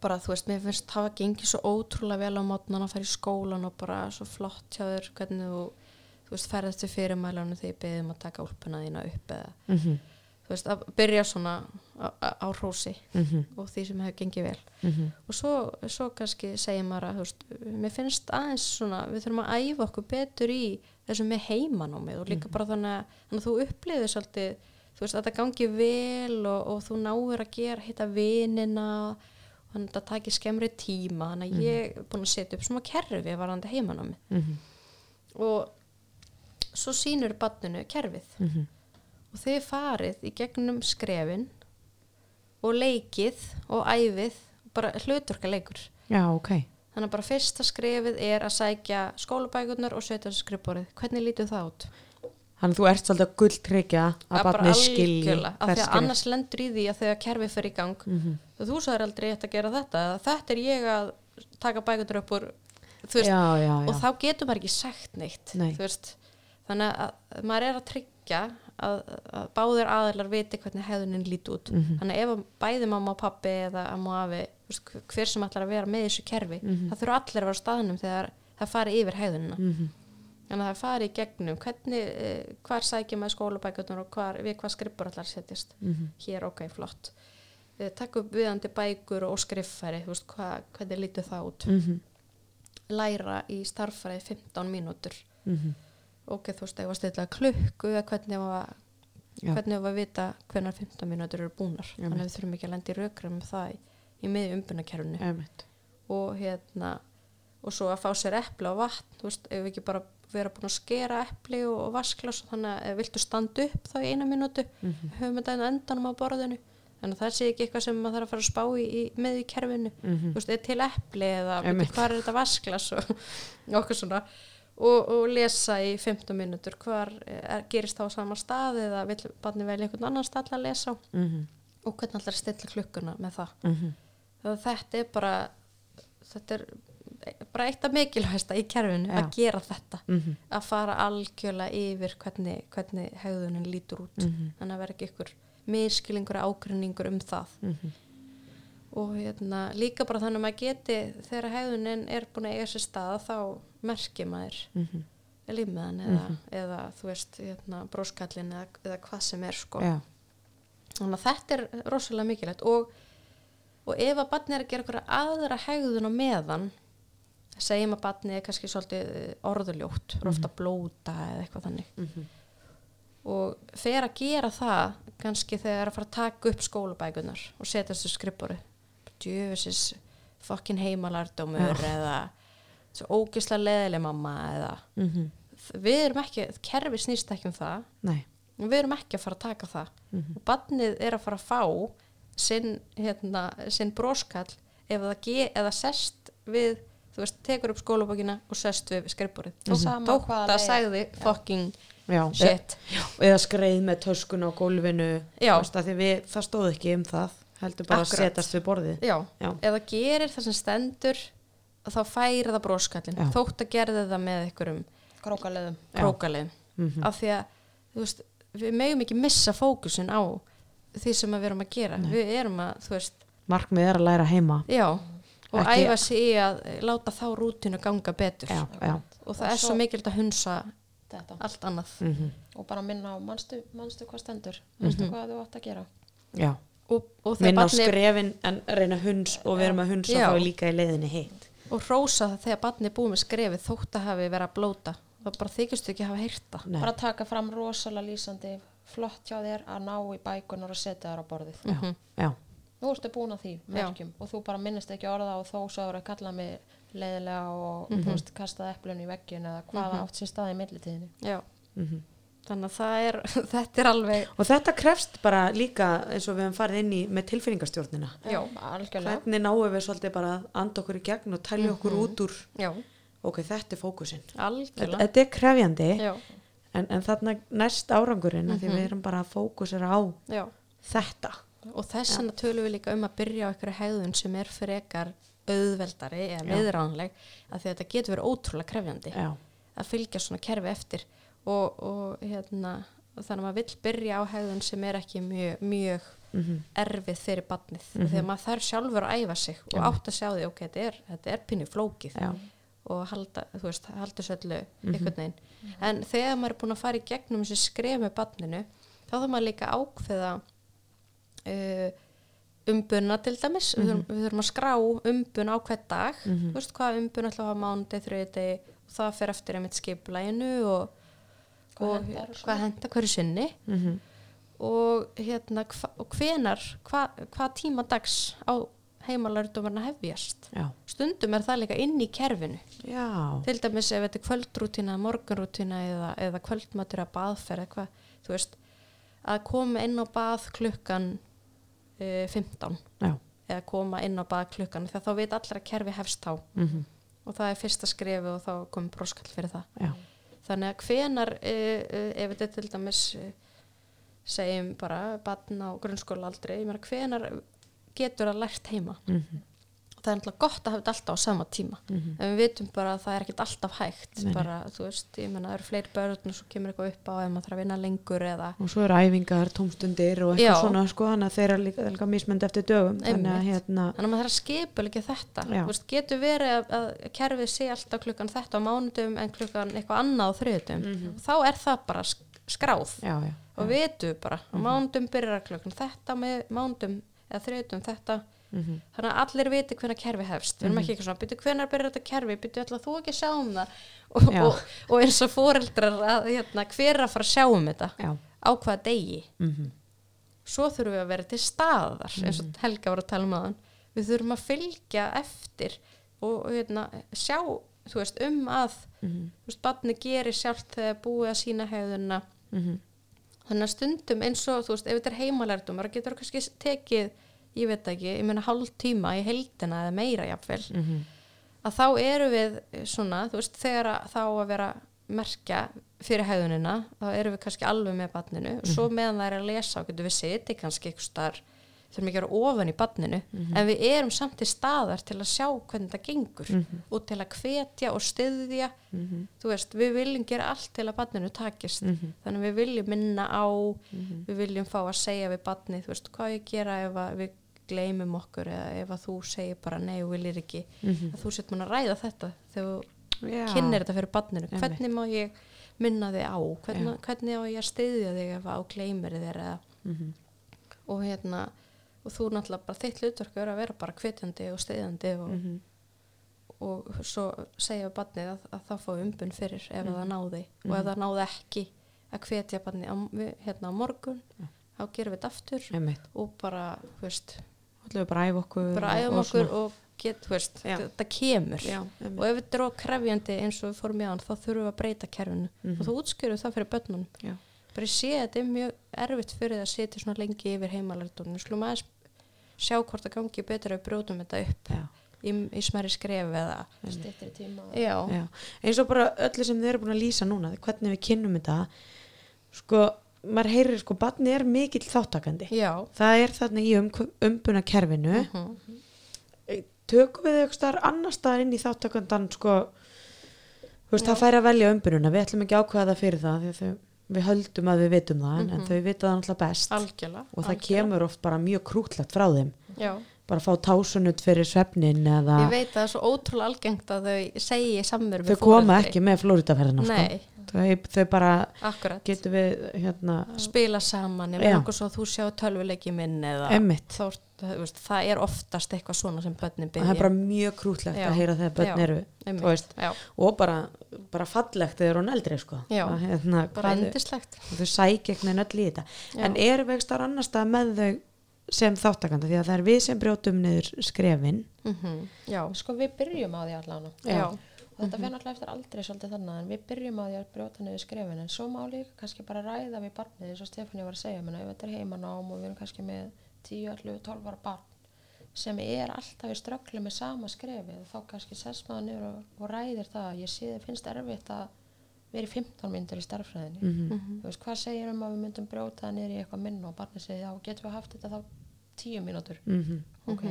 bara, þú veist, mér finnst það að gengi svo ótrúlega vel á mótnan að fara í skólan og bara svo flott hjá þér hvernig þú, þú veist, ferðast til fyrirmælanum þegar ég beðið um að taka úlpuna þína upp eða, mm -hmm. þú veist, að byrja svona á, á- hrósi Mhm. og því sem hefur gengið vel Mhm. og svo, svo kannski segir maður að þú veist, mér finnst aðeins svona við þurfum að æfa okkur betur í þessum með heimanámið og líka bara þannig að, þannig að þú upplifir svolítið þú veist, að það gangi vel og, og þú náir að gera, hitta vinina og þannig að það taki skemmri tíma þannig að ég er búin að setja upp svona kerfi varandi heimanámið Mhm. og svo sýnur banninu kerfið Mhm. og þið farið í gegnum skrefin og leikið og æfið bara hluturka leikur Já, ok. þannig að bara fyrsta skrefið er að sækja skólabækurnar og setja skrifborið hvernig lítur það út? Þannig að þú ert svolítið að gulltryggja að barnið skilji því að annars lendur í því að þegar kerfið fer í gang Mhm. þú sagðir aldrei rétt að gera þetta þetta er ég að taka bækurnar upp úr veist, Já, já, já. og þá getur maður ekki sagt neitt Nei. þannig að maður er að tryggja að, að báðir aðilar viti hvernig hefðunin lít út Mhm. þannig að ef bæði mamma og pappi eða amma og afi, hver sem ætlar að vera með þessu kerfi, Mhm. það þurfa allir að vera á staðnum þegar það fari yfir hefðunina Þannig að það fari í gegnum hvernig, eh, hvar sækja maður skólabækurnar og hvar, við hvað skrippur allar setjast Mhm. hér ok, flott Eh, taka upp viðandi bækur og skriffæri þú veist, hva, hvernig lítur það út Mhm. læra í starffæri 15 mínútur Mhm. ok, þú veist, ef að stilla klukku eða hvernig var Já. hvernig var að vita hvernig 15 mínútur eru búnar Já, þannig að við þurfum ekki að lenda í rökrum það í, í miðju umbunarkerfinu Einmitt. og hérna og svo að fá sér epli og vatn þú veist, ef við ekki bara vera búin að skera epli og, og vasklas þannig að viltu standa upp þá í eina mínútu Mhm. höfum þetta einu endanum á borðinu. Þannig að það sé ekki eitthvað sem maður þarf að fara að spá í, í með í kerfinu. Þú veist, er til epli eða hvað er þetta og okkur svona. Og, og lesa í 15 mínútur hvar er, gerist það á sama stað eða vil barni velja einhvern annan stað að lesa? Á Mhm. og hvernig að stilla klukkuna með það? Mhm. þannig að þetta er bara þetta er bara eitt af mikilvægsta í kerfinu Já. að gera þetta Mhm. að fara algjörlega yfir hvernig, hvernig hegðunin lítur út Mhm. þannig að vera ekki ykkur miskilingur ágrinningur um það Mhm. og hérna, líka bara þannig að maður geti þegar hegðunin er búin að eiga sér stað þá merkir maður Mhm. límiðan eða, eða þú veist hérna, bróskallin eða, eða hvað sem er sko þannig að þetta er rosalega mikilvægt og, og ef að barni er að gera aðra hegðun á meðan segjum að barni er kannski svolítið orðuljótt, mm ofta blóta eða eitthvað þannig Mhm. og fer að gera það kannski þegar er að fara að taka upp skólabækunar og setja þessu skrippuru djöfisins fokkin heimalardómur eða svo ógislega leðileg mamma eða Mhm. við erum ekki, kerfi snýst ekki um það Nei. við erum ekki að fara að taka það Mhm. og barnið er að fara að fá sinn, hérna, sinn broskall ef það eða sest við þú veist, tekur upp skólabókina og sest við skrifborið hvaða að leið. sagði fucking Já. shit Eða skreið með töskun á gólfinu. Já. Veist, af því við, það stóð ekki um það. Heldur bara Akkurat. að setjast við borðið. já, Já. það gerir það sem stendur þá færi það broskallin Já. þótt að gerði það með einhverjum krókaleðum Já. krókalið Mhm. af því að þú veist, við megum ekki missa fókusin á því sem við erum að gera við erum að, þú veist, Markmið er að læra heima. já og Ekki- æfa sig í að láta þá rútinu ganga betur Já, já. og það Og er svo mikilvægt að hunsa þetta allt annað Mhm. og bara minna á manstu, manstu hvað stendur manstu hvað þú átt að gera Já. og, og Minna á skrefin en reyna huns og við erum að hunsa Já. þá líka í leiðinni heitt. og rósa það þegar barni er búið með skrefið þótt að hafi verið að blóta það bara þykist ekki hafa heyrta Nei. bara taka fram rosalega lýsandi flott hjá þér að ná í bækunar og setja þær á borðið Já. Já. Nú ertu búin að því merkjum og þú bara minnist ekki orða og þó svo eru að kalla mig leiðilega og þú veist kastað eplun í veggin eða hvaða átt sér stað í millitíðinni. Já, Mhm. þannig að það er þetta er alveg Og þetta krefst bara líka eins og við hefum farið inn í með tilfinningastjórnina. já, algjörlega. Hvernig náum við svolítið bara að anda okkur í gegn og tælja okkur út úr, já, ok, þetta er fókusinn. Þetta, algjörlega. Þetta er krefjandi, já, en, en þarna næst árangurinn mm því við erum bara að fókusera á já. þetta. Og þess vegna tölum við líka um að byrja á einhverju hegðun sem er frekar auðveldari eða viðránleg að þetta getur verið ótrúlega krefjandi Já. að fylgja svona kerfi eftir. Og, og hérna þannig að maður vill byrja á hegðun sem er ekki mjög, mjög erfið fyrir badnið þegar maður þarf sjálfur að æfa sig og átt að sjá því, ok, þetta er, þetta er pínu flókið Já. og halda, þú veist, halda söllu einhvern veginn. En þegar maður er búin að fara í gegnum þessi skref með badninu, þá þarf maður líka ákveða uh, umbuna til dæmis, við, þurfum, við þurfum að skrá umbun á hvert dag, þú veist hvað umbun ætla að hafa mánuði, þriði og það fer eftir einmitt skiplæginu og, Hvað og hentar og svona. hvað henda hverju sinni. Og hérna hva, og hvenar, hva, hvað tíma dags á heimalardumarna hefjast? Já. stundum er það líka inn í kerfinu. Já. til dæmis ef þetta er kvöldrútina, morgunrútina eða, eða kvöldmatur að baðferð eitthvað, þú veist að koma inn á bað klukkan uh, 15 Já. eða koma inn á bað klukkan þegar þá veit allir að kerfi hefst þá Mm og það er fyrsta skrefi og þá komið broskall fyrir það Já. þannig að hvenar uh, uh, ef þetta til dæmis segjum bara batn á grunnskóla aldrei, hvenar getur það lært heima Mhm. Það er náttúrulega gott að hafa þetta alltaf á sama tíma Mhm. en við vitum bara að það er ekkert alltaf hægt nei. bara, þú veist, ég menna það eru fleiri börn og svo kemur eitthvað upp á ef maður þarf að vinna lengur eða Og svo eru æfingar, tómstundir og eitthvað Já. svona sko, þannig að þeir eru líka, líka mismönd eftir dögum. Þannig að Einmitt. hérna, þannig að maður þarf að skipa líka þetta veist, getur verið að, að kerfið sé alltaf klukkan þetta á mánudum en klukkan eitthvað annað á þriðutum þá er það bara sk- skráð já, já. og vitum bara á mánudum byrjar klukkan þetta með mánudum eða þriðutum þetta Mhm. þannig að allir viti hvernig kerfi hefst. Við erum ekki eitthvað svona, byrju hvernig byrjar þetta kerfi? Byrju ætla þú ekki að sjá um það? Og, og, og eins og fóreldrar að hérna, hver er að fara að sjá um þetta? Já. á hvaða degi? Mm svo þurfum við að vera til staðar eins og Helga var að tala um aðan við þurfum að fylgja eftir og hérna, sjá veist, um að Mhm. þú veist, barni gerir sjálft þegar búið að sína hefðuna Mhm. þannig að stundum eins og þú veist, ef þetta er heimalærdum það getur kannski tekið ég veit ekki, ég meina hálf tíma í heldina eða meira jafnvel Mhm. að þá eru við svona, þú veist, þegar að, þá að vera merkja fyrir hefðunina, þá eru við kannski alveg með barninu. Og svo meðan það er að lesa og getur við setið kannski eitthvað starf þurfum ekki að vera ofan í barninu en við erum samt í staðar til að sjá hvernig það gengur og til að hvetja og styðja. Þú veist, við viljum gera allt til að barninu takist. Þannig að við viljum minna á við viljum fá að segja við barni þú veist, hvað ég gera ef við gleymum okkur eða ef að þú segir bara nei og viljir ekki að þú sett mun að ræða þetta þegar þú kynir þetta fyrir barninu. Hvernig má ég minna þig á? Hvernig, hvernig á ég að styðja þig ef á gleymir þér eða Mhm. og hérna og þú náttúrulega bara þitt hlutverk er að vera bara hvetjandi og styðjandi og, Mhm. og svo segja barnið að, að það fá umbun fyrir ef Mhm. það náði. Og ef það náði ekki að hvetja barnið á, hérna á morgun þá gerum við þetta aftur Einmitt. og bara, þú veist, ætlum við bara að æfa okkur bara og- æfum og okkur svona. og get, þú veist, þetta kemur Já, og ef þetta er of krefjandi eins og við fórum í hann þá þurfum við að breyta kerfinu Mhm. og þú útskjöru það fyrir börnunum Já. bara ég sé að þetta er mjög erfitt fyrir það að setja svona lengi yfir heimalærdunum slúm aðeins sjá hvort það gangi betur að við brjótum þetta upp Já. í, í smæri skref eða Styttri tíma. já, Já. eins og bara öllu sem þið eru búin að lýsa núna hvernig við kynnum þetta sko, maður heyrir sko barni er mikill þáttakandi já. það er þarna í um, umbuna kerfinu Mhm. tökum við starf annar staðar inn í þáttakandan sko? Veist, það fær að velja umbununa. Við ætlum ekki það fyrir það þau, við höldum að við vitum það en, en þau vita það náttúrulega best. Algjörlega og það kemur oft bara mjög krútlegt frá þeim. Já. bara að fá tásunut fyrir svefnin eða ég veit að það er svo ótrúlega algengt að þau segi samveru þau koma ekki með flóriðaferðina nei, sko. Þau, þau bara akkurat. getur við hérna, spila saman, Já. svo þú sjá tölvuleiki minn eða þá, það, veist, það er oftast eitthvað svona sem börnin það byrja. er bara mjög krútlegt Já. að heyra þegar börn Já. eru veist, já, og bara, bara fallegt þegar hún eldri sko. Já. að, hérna, bara endislegt þau sækja ekki öll í þetta. Já. en eru við ekki annars stað með þau sem þáttakanda því að það er við sem brjótum niður skrefin. Mm já, Sko við byrjum á því allan. Já, og þetta fer náttúrulega eftir aldrei svolítið þannig en við byrjum á því að brjóta niður skrefin. En svo má líka kannski bara ræða við barnið eins og Stefáni var að segja. Menna, ef þetta er heimanám og við erum kannski með 10, 11, 12 ára barn sem er alltaf í strögglu með sama skrefið þá kannski sess maður niður og, og ræðir það. Ég sé það finnst erfitt að vera í 15 myndir í starffræðinni Mhm. þú veist hvað segir um að við myndum brjóta niður í eitthvað minna og barnið segir já getum við haft þetta þá 10 mínútur? Mm -hmm. ok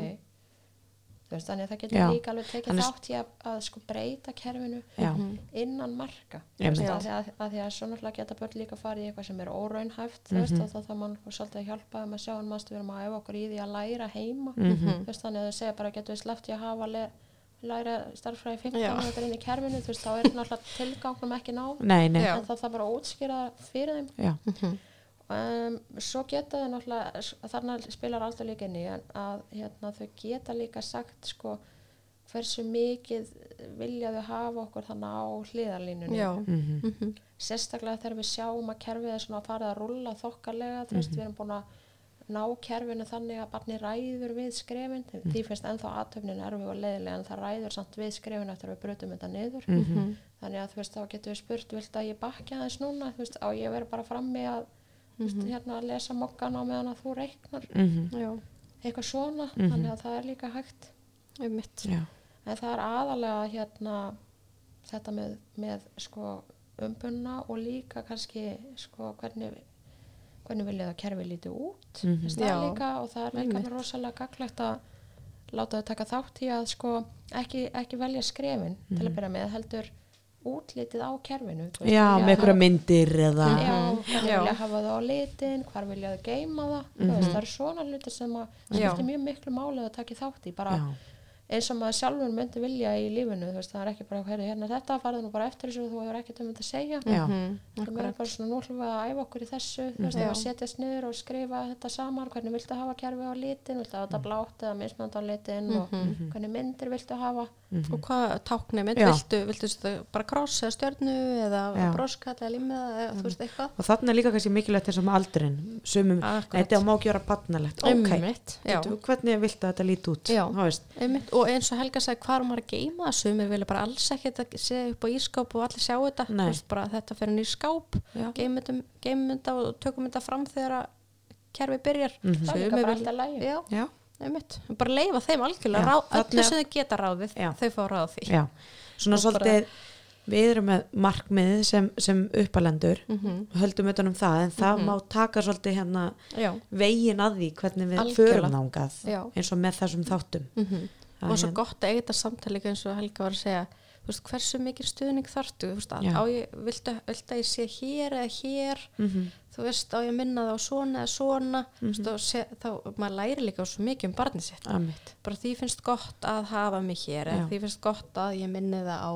veist, þannig að það getur Já. líka alveg tekið Þannig- þátt í að, að sko breyta kerfinu Já. innan marka að, því að, að því að svo náttúrulega geta börn líka farið í eitthvað sem er óraunhæft veist, Mhm. og þá mann svolítið að hjálpa þeim að sjá hann mannstu við erum að æfa okkur í því að læra heima Mhm. þú veist, þannig að þau segja bara getur við sleppt í að hafa le, læra starffræði 15 Já. minútur inn í kerfinu þú veist, þá er náttúrulega tilgangnum ekki náð nei, nei, Já. en það þarf bara að útskýra það fyrir þeim já, um, svo geta þau náttúrulega þarna spilar alltaf líka inn í en að hérna, þau geta líka sagt sko hversu mikið vilja þau hafa okkur þannig á hliðarlínunni. Já, mhm, mhm, sérstaklega þegar við sjáum að kerfið er svona að fara að rulla þokkalega þú veist við erum búin að ná kerfinu þannig að barni ræður við skrefin. Því finnst ennþá aðtöfnin erfið og leiðilega en það ræður samt við skrefin eftir að við brutum þetta niður. Mhm, þannig að þú veist þá getur við spurt vilt að ég bakja aðeins núna? Þú veist á ég verið bara frammi að þú veist, hérna að lesa mokkan á meðan að þú reiknar. Mhm, já, eitthvað svona Mhm. þannig að það er líka hægt. Um mitt já, en það er aðalega hérna þetta með, með sko umbunna og líka kannski sko hvernig hvernig vilja það kerfi lítið út. Mhm. mm það líka og það er líka rosalega gaglegt að láta þau taka þátt í að sko ekki, ekki velja skrefin til að byrja með heldur útlitið á kerfinu þú veist, já, með einhverja hafa- myndir eða, Já, hvernig Já. vilja hafa það á litin, hvar vilja það geima það, þú veist, það eru svona hluti sem að skiptir mjög miklu máli að taka þátt í, bara já, eins og maður sjálfur myndi vilja í lífinu, veist, það er ekki bara, heyrðu, hérna er þetta, farðu nú bara eftir þessu og þú hefur ekkert um þetta að segja. já, Mhm, Það er bara svona, nú ætlum við að æfa okkur í þessu, þú veist, Já. ef að setjast niður og skrifa þetta saman, hvernig viltu hafa kerfi á litin, viltu hafa þetta blátt eða mismönd á litin og hvernig myndir viltu hafa. og hvað táknum Já. viltu, viltu stu, bara kross eða stjörnu eða broskall eða limmiða eða þú veist eitthvað? Og þarna er líka kannski mikilvægt eins og með aldurinn sumum, þetta má ekki vera og eins og Helga sagði hvað er maður að geima það? Sumir vilja bara alls ekkert að segja upp á ískáp og allir sjá þetta. Veist, bara þetta fyrir nýr skáp geimum þetta og tökum þetta fram þegar að kerfi byrjar. Mhm. Það er bara vilja- alltaf lægi. já, já, bara leifa þeim algjörlega. Já, ráð, öllu sem þau geta ráðið Já. þau fá ráð því. Já. Svona Og bara- svolítið við erum með markmið sem, sem uppalendur. Mhm. höldum utan um það en það má taka svolítið hérna já, vegin að því hvernig við Algjörlega. förum nángað Já. eins og með þessum þáttum. Mm Það og svo gott að eiga þetta samtali eins og Helga var að segja. Veist, hversu mikil stuðning þartu viltu, að ég sé hér eða hér? Mhm. þú veist, á ég minna það á svona eða svona? Veist, og sé, þá, maður læri líka svo mikið um barnið sitt. Einmitt. bara því finnst gott að hafa mig hér eða því finnst gott að ég minni það á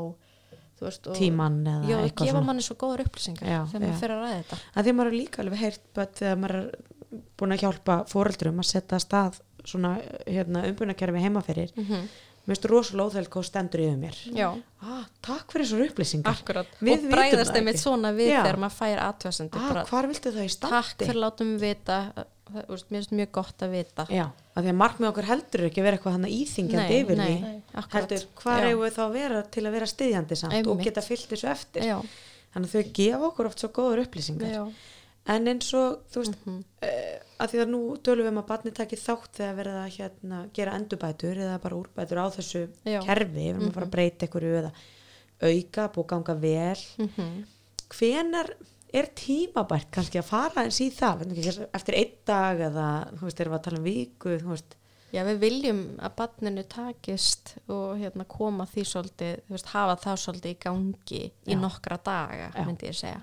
veist, tíman eða já, eitthvað gefa manni svo góður upplýsingar Já, þegar maður fyrir að ræða þetta. Að því maður er líka alveg heyrt þegar maður er búin að hjálpa foreldrum að setja að stað svona hérna, umbunarkerfi heima fyrir mm -hmm. mér finnst rosalega óþægild hvað stendur yfir mér. Já, ah, takk fyrir þessar upplýsingar. Akkurat Við og bræðast einmitt ekki. svona við Já. þegar maður fær aðtöðsendur ah, hvar viltu það í standi? Takk fyrir að láta mig vita. Það, úst, mér finnst mjög gott að vita. Já, að því að markmið okkur heldur ekki að vera eitthvað hann íþingjandi Nei, yfir nei, því akkurat. heldur hvað eigum við þá að vera til að vera styðjandi samt og Einmitt. geta fyllt þessu eftir? Já, þannig að þau gefa okkur oft svo góður upplýsingar. Já, en eins og þú veist Mhm. uh, að því að nú tölum við um að barni taki þátt þegar verða að hérna, gera endurbætur eða bara úrbætur á þessu Já. kerfi við erum að fara að breyta einhverju eða auka, búið ganga vel Mhm. hvenar er tímabært kannski að fara eins í það eftir einn dag eða þú veist, erum við að tala um viku já, við viljum að barninu takist og hérna koma því svolítið, veist, hafa það svolítið í gangi í Já. nokkra daga, Já. myndi ég segja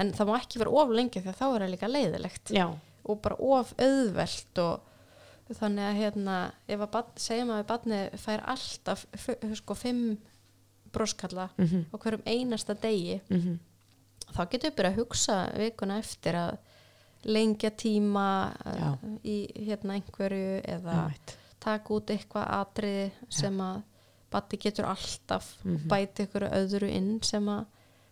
en það má ekki vera of lengi því að þá er það líka leiðilegt já, og bara of auðvelt og þannig að hérna ef að segjum að barni fær alltaf sko fimm broskalla Mhm. á hverjum einasta degi mm þá getur við byrjað að hugsa vikuna eftir að lengja tíma Já. í hérna einhverju eða Einmitt. taka út eitthvað atriði sem að batti getur alltaf Mhm. bæti ykkur öðru inn sem að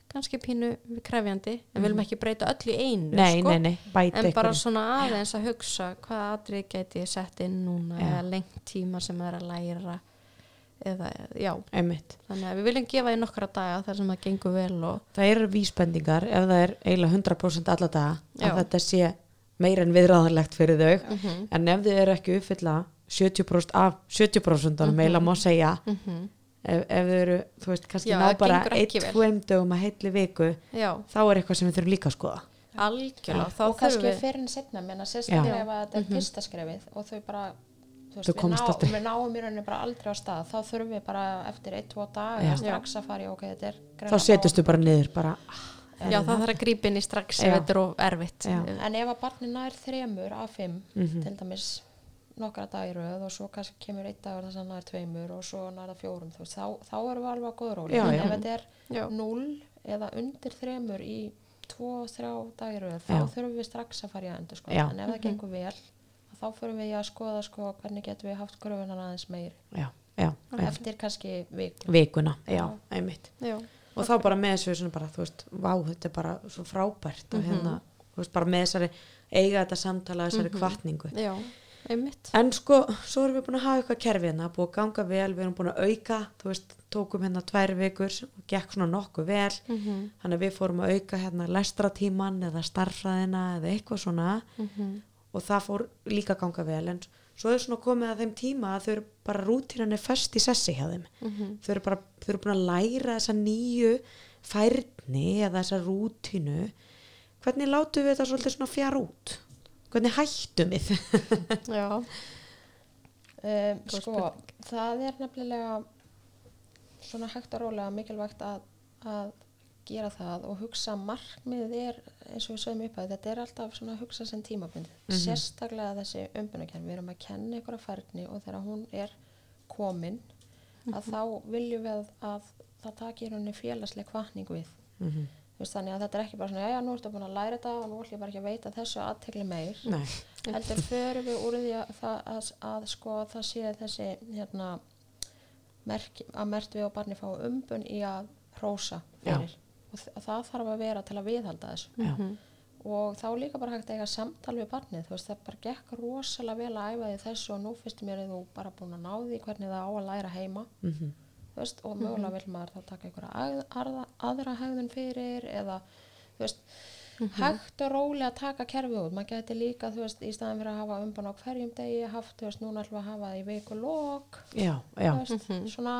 kannski pínu krefjandi en viljum ekki breyta öll í einu Mhm. nei, sko. nei, nei, en bara einhverju. svona aðeins að hugsa hvað atrið gæti ég sett inn núna Já. eða lengt tíma sem er að læra eða, já, einmitt þannig að við viljum gefa í nokkra daga þar sem það gengur vel og það eru vísbendingar ef það er eiginlega 100% alla daga Já. að þetta sé meira en viðráðanlegt fyrir þau Mhm. en ef þið eru ekki uppfylla 70% af 70% mm Mhm. meila má segja ef, ef þau eru, þú veist, kannski Já, ná bara eitt, tveim dögum að heitli viku já, þá er eitthvað sem við þurfum líka að skoða algjörlega þá og kannski þurfum við fyrir en setna menna sérstaklega ef þetta er fyrsta skrefið og þau bara þú Þú við, ná, við náum í rauninni bara aldrei á stað þá þurfum við bara eftir 1-2 daga Já. strax að fara í ok, þetta er þá greinilega setustu bara niður bara, Já, það þarf að grípa inn í strax Já. ef þetta er of erfitt. Já. En ef að barni nær þremur af fimm, Mhm. til dæmis nokkra dagir röð og svo kannski kemur einn dagur þess að nær tveimur og svo nær það fjórum, þú veist, þá, þá erum við alveg á góður róli. Já, en já. ef þetta er Já. 0 eða undir þremur í 2-3 dagir röð, þá Já. þurfum við strax að fara í að endur sko. Já. En ef það gengur vel, þá förum við í að skoða sko hvernig getum við haft gröfunan aðeins meiri. já, já, já. Eftir kannski viku. vikuna, já, Já. einmitt Já. og þá bara með þessu bara, þú veist, vá, þetta er bara svo frábært og hérna, þú veist, bara með þessari eiga þetta samtala, þessari kvartningu Já, einmitt. en sko, svo erum við búin að hafa eitthvað kerfi hérna, búin að ganga vel, við erum búin að auka þú veist, tókum hérna tvær vikur og gekk svona nokkuð vel Mhm, þannig að við fórum að auka hérna lestratíman eða starffræðina eða eitthvað svona mhm. og það fór líka ganga vel en svo er svona komið að þeim tíma að þau eru bara rútínan er föst í sessi hjá þeim Mhm. þau eru bara, þau eru búin að læra þessa nýju færni eða þessa rútínu hvernig látum við þetta svolítið svona fjár út hvernig hættum við? Já. Um, sko, það er nefnilega svona hægt og rólega mikilvægt að, að gera það og hugsa markmiðið er eins og við sögum upp að þetta er alltaf svona að hugsa sem tímabundi sérstaklega þessi umbunarkerfi við erum að kenna ykkur að færni og þegar hún er komin að þá viljum við að, að það taki í rauninni félagsleg kvartning við. Mm Þú veist, þannig að þetta er ekki bara svona, já, já, nú ertu búin að læra þetta og nú ætlum ég bara ekki að veita þessu aðtegli meir. Nei, heldur förum við úr því að, að, að sko það sé þessi hérna merk, að mert við og barni fá umbun í að hrósa og þ- það þarf að vera til að viðhalda þessu. Já, og þá líka bara hægt að eiga samtal við barnið. Þú veist það bara gekk rosalega vel að æfa því þessu og nú finnst mér að þú bara búin að ná því hvernig það á að læra heima. Mm þú veist, og mögulega vil maður þá taka einhverja að, aðra, hegðun fyrir eða veist hægt og rólega taka kerfið út. Maður geti líka, þú veist, í staðan fyrir að hafa umbann á hverjum degi, haft, þú veist, núna ætlum við að hafa það í já, þú veist, svona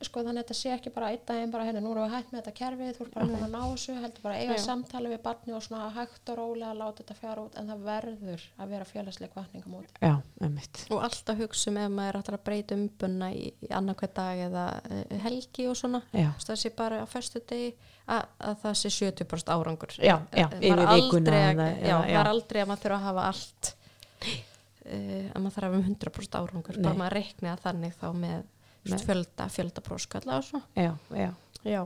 sko þannig að þetta sé ekki bara einn daginn bara hérna, nú erum við hægt með þetta kerfið, þú ert bara búin að ná þessu heldur bara að eiga samtali við barni og svona hægt og rólega láta þetta fjara út en það verður að vera félagsleg kvartningamót já, einmitt Og alltaf hugsa um ef maður ætlar að breyta umbunna í, í annarkvæð dag eða eh, helgi og svona. Það sé bara á föstu degi að, að það sé 70% árangur. Já, já, Eh, yfir vikuna að- Já, það já. er aldrei að maður þurfa að hafa allt uh, að maður þarf að um 100% árangur. Bara maður reikni að þannig þá með. Fjölda, fjölda próskalla og svona. já, já, Já,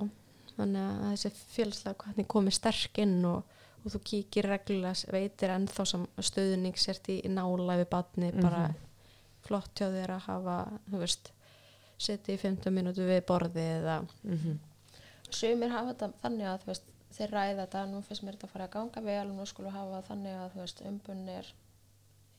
þannig að þessi félagslega hvernig komið sterk inn og, og þú kíkir reglulega, veitir ennþá sem stöðning sért í, nála við batni, bara flott hjá þér að hafa, þú veist, setja í 15 mínútu við borði eða, mm sumir hafa þetta þannig að veist, þeir ræða þetta, nú finnst mér þetta að fara að ganga vel og nú skulum hafa þannig að þú veist, umbunn er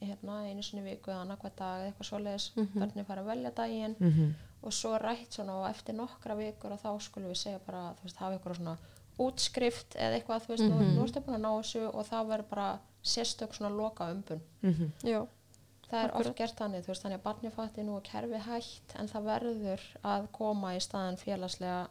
hérna einu sinni í viku eða annarkvæð dag eða eitthvað svoleiðis, mm Mhm. hvernig fara að velja daginn. Mhm, og svo rætt svona og eftir nokkra vikur og þá skulum við segja bara, þú veist, hafa eitthvað svona útskrift eða eitthvað, þú veist, nú, nú ertu búin að ná þessu og það verður bara sérstök svona loka umbun mhm, já, það er Akkurat. oft gert þannig, þú veist, þannig að barni fatti nú að kerfi hætt en það verður að koma í staðan félagslega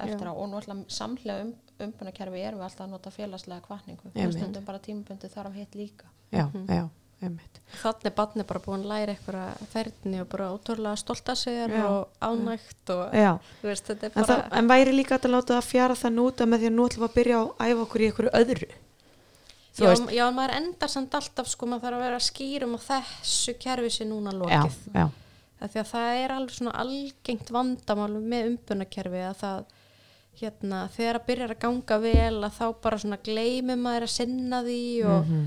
eftir á. Og nú ætla samhlega um, umbunarkerfi erum við alltaf að nota félagslega kvartningu það stundum bara tímabundi þarf hitt líka. Já, já, einmitt þannig er batni bara búin að læra eitthvað ferðni og bara ótrúlega stolt að Já. og ánægt og, já, veist, er en, bara, það, en væri líka að láta það fjara það núta með því að nú ætlum að byrja að æfa okkur í einhverju öðru? Já, já, maður endar samt alltaf, sko, maður þarf að vera skýrum og þessu kerfi sé núna já, lokið. já, Af því að það er alveg svona algengt vandamál með umbunarkerfi að það hérna, þegar að byrjar að ganga vel að þá bara svona gleymir maður að sinna því og, mhm,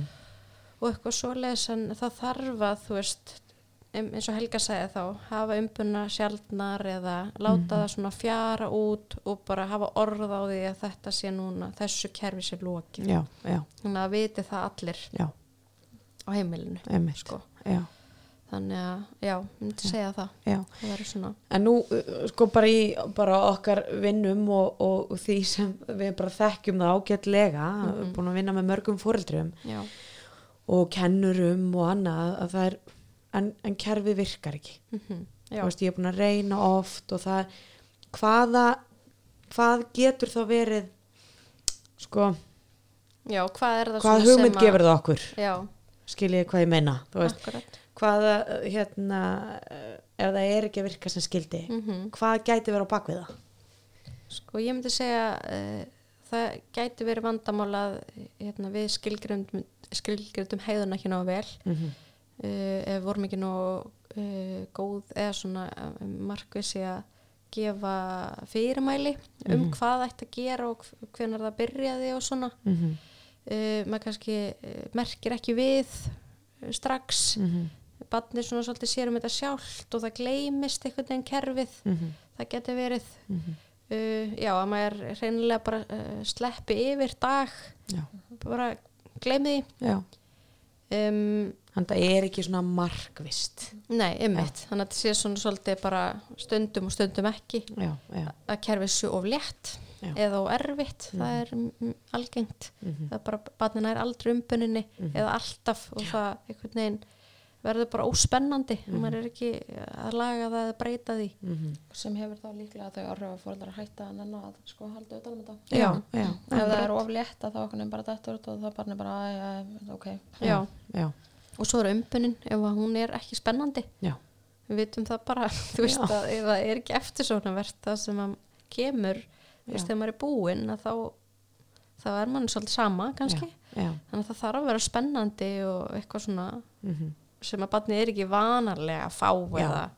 og eitthvað svoleiðis en það þarf að þú veist eins og Helga segði þá hafa umbuna sjaldnar eða láta það svona fjara út og bara hafa orð á því að þetta sé núna þessu kerfi sé já, þannig að viti það allir já, á heimilinu sko. þannig að já, ég myndi segja það. Það En nú, uh, sko, bara í bara okkar vinnum og, og, því sem við bara þekkjum það ágætlega, mm búin að vinna með mörgum fóreldrum já, og kennurum og annað, að það er, en, en kerfi virkar ekki. mm. Þú veist, ég er búin að reyna oft og það, hvaða, hvað getur þá verið, sko, já, hvað er það hvað hugmynd gefur það okkur? já, Skiljið hvað ég akkurat hvaða hérna ef það er ekki að virka sem skildi Mhm. hvað gæti vera á bakvið það Sko ég myndi segja uh, það gæti verið vandamál að hérna, við skilgrindum, skilgrindum heiðuna ekki nógu vel. Mm -hmm. uh, ef vorum ekki nógu uh, góð eða svona uh, markvissi að gefa fyrirmæli um Mhm. hvað ætti að gera og hvenar það byrjaði og svona. Mm uh, maður kannski merkir ekki við strax. -hmm. barnið svona svolítið sér um þetta sjálft og það gleymist einhvern veginn kerfið. Það geti verið. Uh, já, að maður reynilega bara sleppi yfir dag. Já, bara gleymi því. Um, þannig að það er ekki svona markvist nei, ymmit, þannig að þetta sé svona svolítið bara stundum og stundum ekki já, já, að kerfið sé of létt Já. eða of erfitt, það er mm, algengt. Mhm. það er bara, barnina er aldrei umbuninni eða alltaf og það einhvern veginn verður bara óspennandi og maður er ekki að laga það eða breyta því. Mhm. sem hefur þá líklega þau áhrif að fóreldrar að hætta að nenna að sko halda utan um þetta. Já, já, ef það er of létt að þá okkur bara dettur út og það barnið bara, "Æ, æ, ok. Já. já, og svo er umbunin ef að hún er ekki spennandi. Já, við vitum það bara þú veist að ef það er ekki eftirsóknarvert það sem að kemur þú veist þegar maður er búinn að þá þá er mann svolítið sama kannski. Já, þannig að það þarf að vera spennandi og eitthvað svona mhm. Sem að barnið er ekki vanalega að fá Já. eða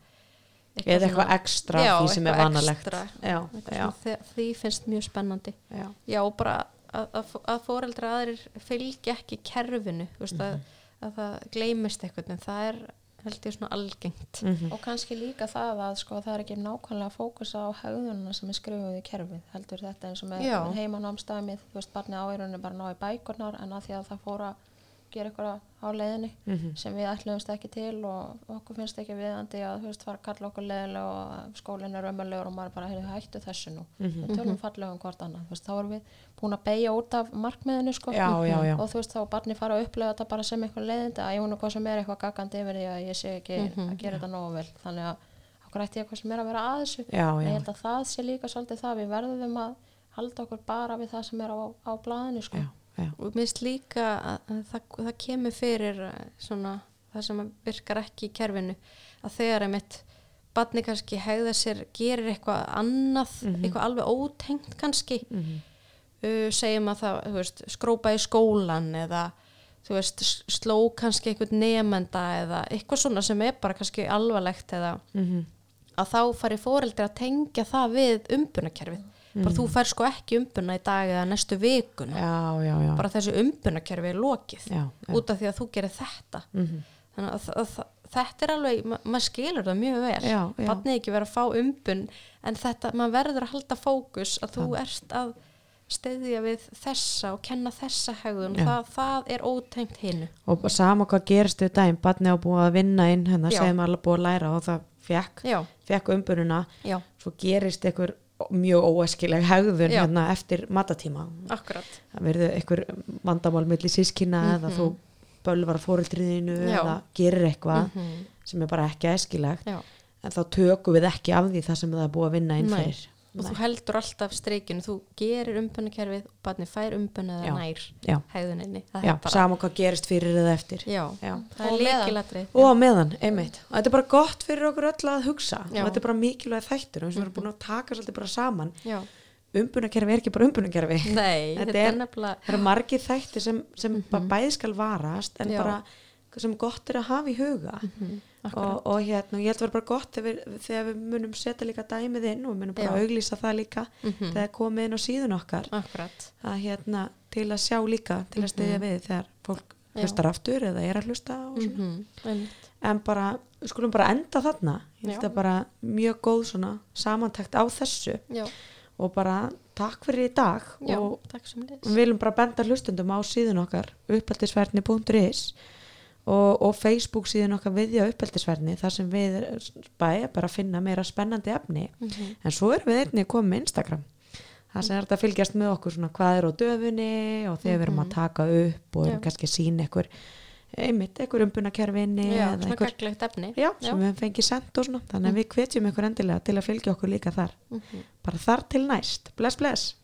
eða eitthvað svona- ekstra Já, því sem er eitthvað vanalegt. já, eitthvað því finnst mjög spennandi. Já, já og bara að, að, að fóreldra aðrir fylgja ekki kerfinu þú veist, Mhm. að, að það gleymist eitthvað en það er held ég svona algengt. Mhm. og kannski líka það að sko, það er ekki nákvæmlega fókus á hegðununa sem er skrifuð í kerfið. Heldur þetta eins og með heimanámstæmið þú veist, barnið áirunni bara ná í bækurnar en að því að það fór að gera eitthvað á leiðinni Mhm. sem við ætlumst ekki til og okkur finnst ekki viðandi að þú veist, fara að kalla okkur leiðilega og skólinn er ömulegur og maður bara, heyrðu, hættu þessu nú Mhm. við tölum fallega um hvort annað veist, þá erum við búin að beigja út af markmiðinu sko. Já, já, já. og þú veist, þá barnið fara að upplega þetta bara sem eitthvað leiðindi að ég er hvað sem er eitthvað gagandi yfir því að ég sé ekki Mhm. að gera þetta nógu vel þannig að okkur ætti eitthvað sem er að vera að þessu já, en ég held að það sé líka svolítið það við verðum að halda okkur bara við það sem er á, á blaðinu sko. Já, og mér finnst líka að, að það, það kemur fyrir eh, svona það sem virkar ekki í kerfinu að þegar einmitt barni kannski hegða sér, gerir eitthvað annað, eitthvað alveg ótengt kannski Mhm. uh, segjum að það, þú veist, skrópa í skólan eða þú veist, sló kannski einhvern nefnda eða eitthvað svona sem er bara kannski alvarlegt eða Mhm. að þá fari fóreldri að tengja það við umbunakerfið bara þú fær sko ekki umbuna í dag eða næstu vikuna. Já, já, já, bara þessu umbunakerfi er lokið já, já. út af því að þú gerir þetta. Mhm. þannig að, að, að þetta er alveg ma maður skilur það mjög vel. Barnið ekki verið að fá umbun en þetta, maður verður að halda fókus að þú ert að steyðja við þessa og kenna þessa hegðun. Það, það er ótengt hinnu og sama hvað gerist við daginn barnið á búið að vinna inn hérna segjum alveg búið að læra og það fekk fekk umbununa svo gerist einhver mjög óæskileg hegðun hérna eftir matatíma akkurat það verður einhver vandamál milli sískina eða þú bölvar fóreldriðinu Mhm. Já. eða gerir eitthvað Mhm. sem er bara ekki æskilegt já. en þá tökum við ekki af því það sem það er búið að vinna inn fyrir og þú heldur alltaf streikinu þú gerir umbunakerfið og barnið fær eða nær já, hegðuninni. Það já, er bara, sama hvað gerist fyrir eða eftir. Já, Já. það Og er meðan. og meðan, einmitt. Og þetta er bara gott fyrir okkur öll að hugsa. Já. og þetta er bara mikilvæg þættir og við erum búin að taka svolítið bara saman. Já, umbunakerfi er ekki bara umbunakerfi nei, Þetta er er- nefnilega það eru margir þættir sem, sem bara bæði skal varast en. Já. bara sem gott er að hafa í huga. Mhm, og, og hérna, ég held að vera bara gott þegar við, þegar við munum setja líka dæmið inn og við munum bara auglýsa það líka Mhm. þegar komið inn á síðun okkar. Akkurat. Að hérna, til að sjá líka til að stiðja við þegar fólk Mhm. Já. hlustar aftur eða er að hlusta mm -hmm. en bara, við skulum bara enda þarna. Ég held að bara mjög góð svona samantækt á þessu. Já, og bara takk fyrir í dag já, og við viljum bara benda hlustundum á síðun okkar uppeldisverðni.is og, og Facebook síðun okkar viðja uppeldisverðni þar sem við bæja bara að finna meira spennandi efni. Mhm. en svo erum við einnig komið með Instagram. Það sem er að fylgjast með okkur svona hvað er á döfunni og þegar við erum að taka upp og erum kannski að sína einhver einmitt, einhver umbunakerfinni já, eða einhver, já, sem við fengið sendt og svona þannig að við hvetjum ykkur endilega til að fylgja okkur líka þar. Mhm. bara þar til næst, bless bless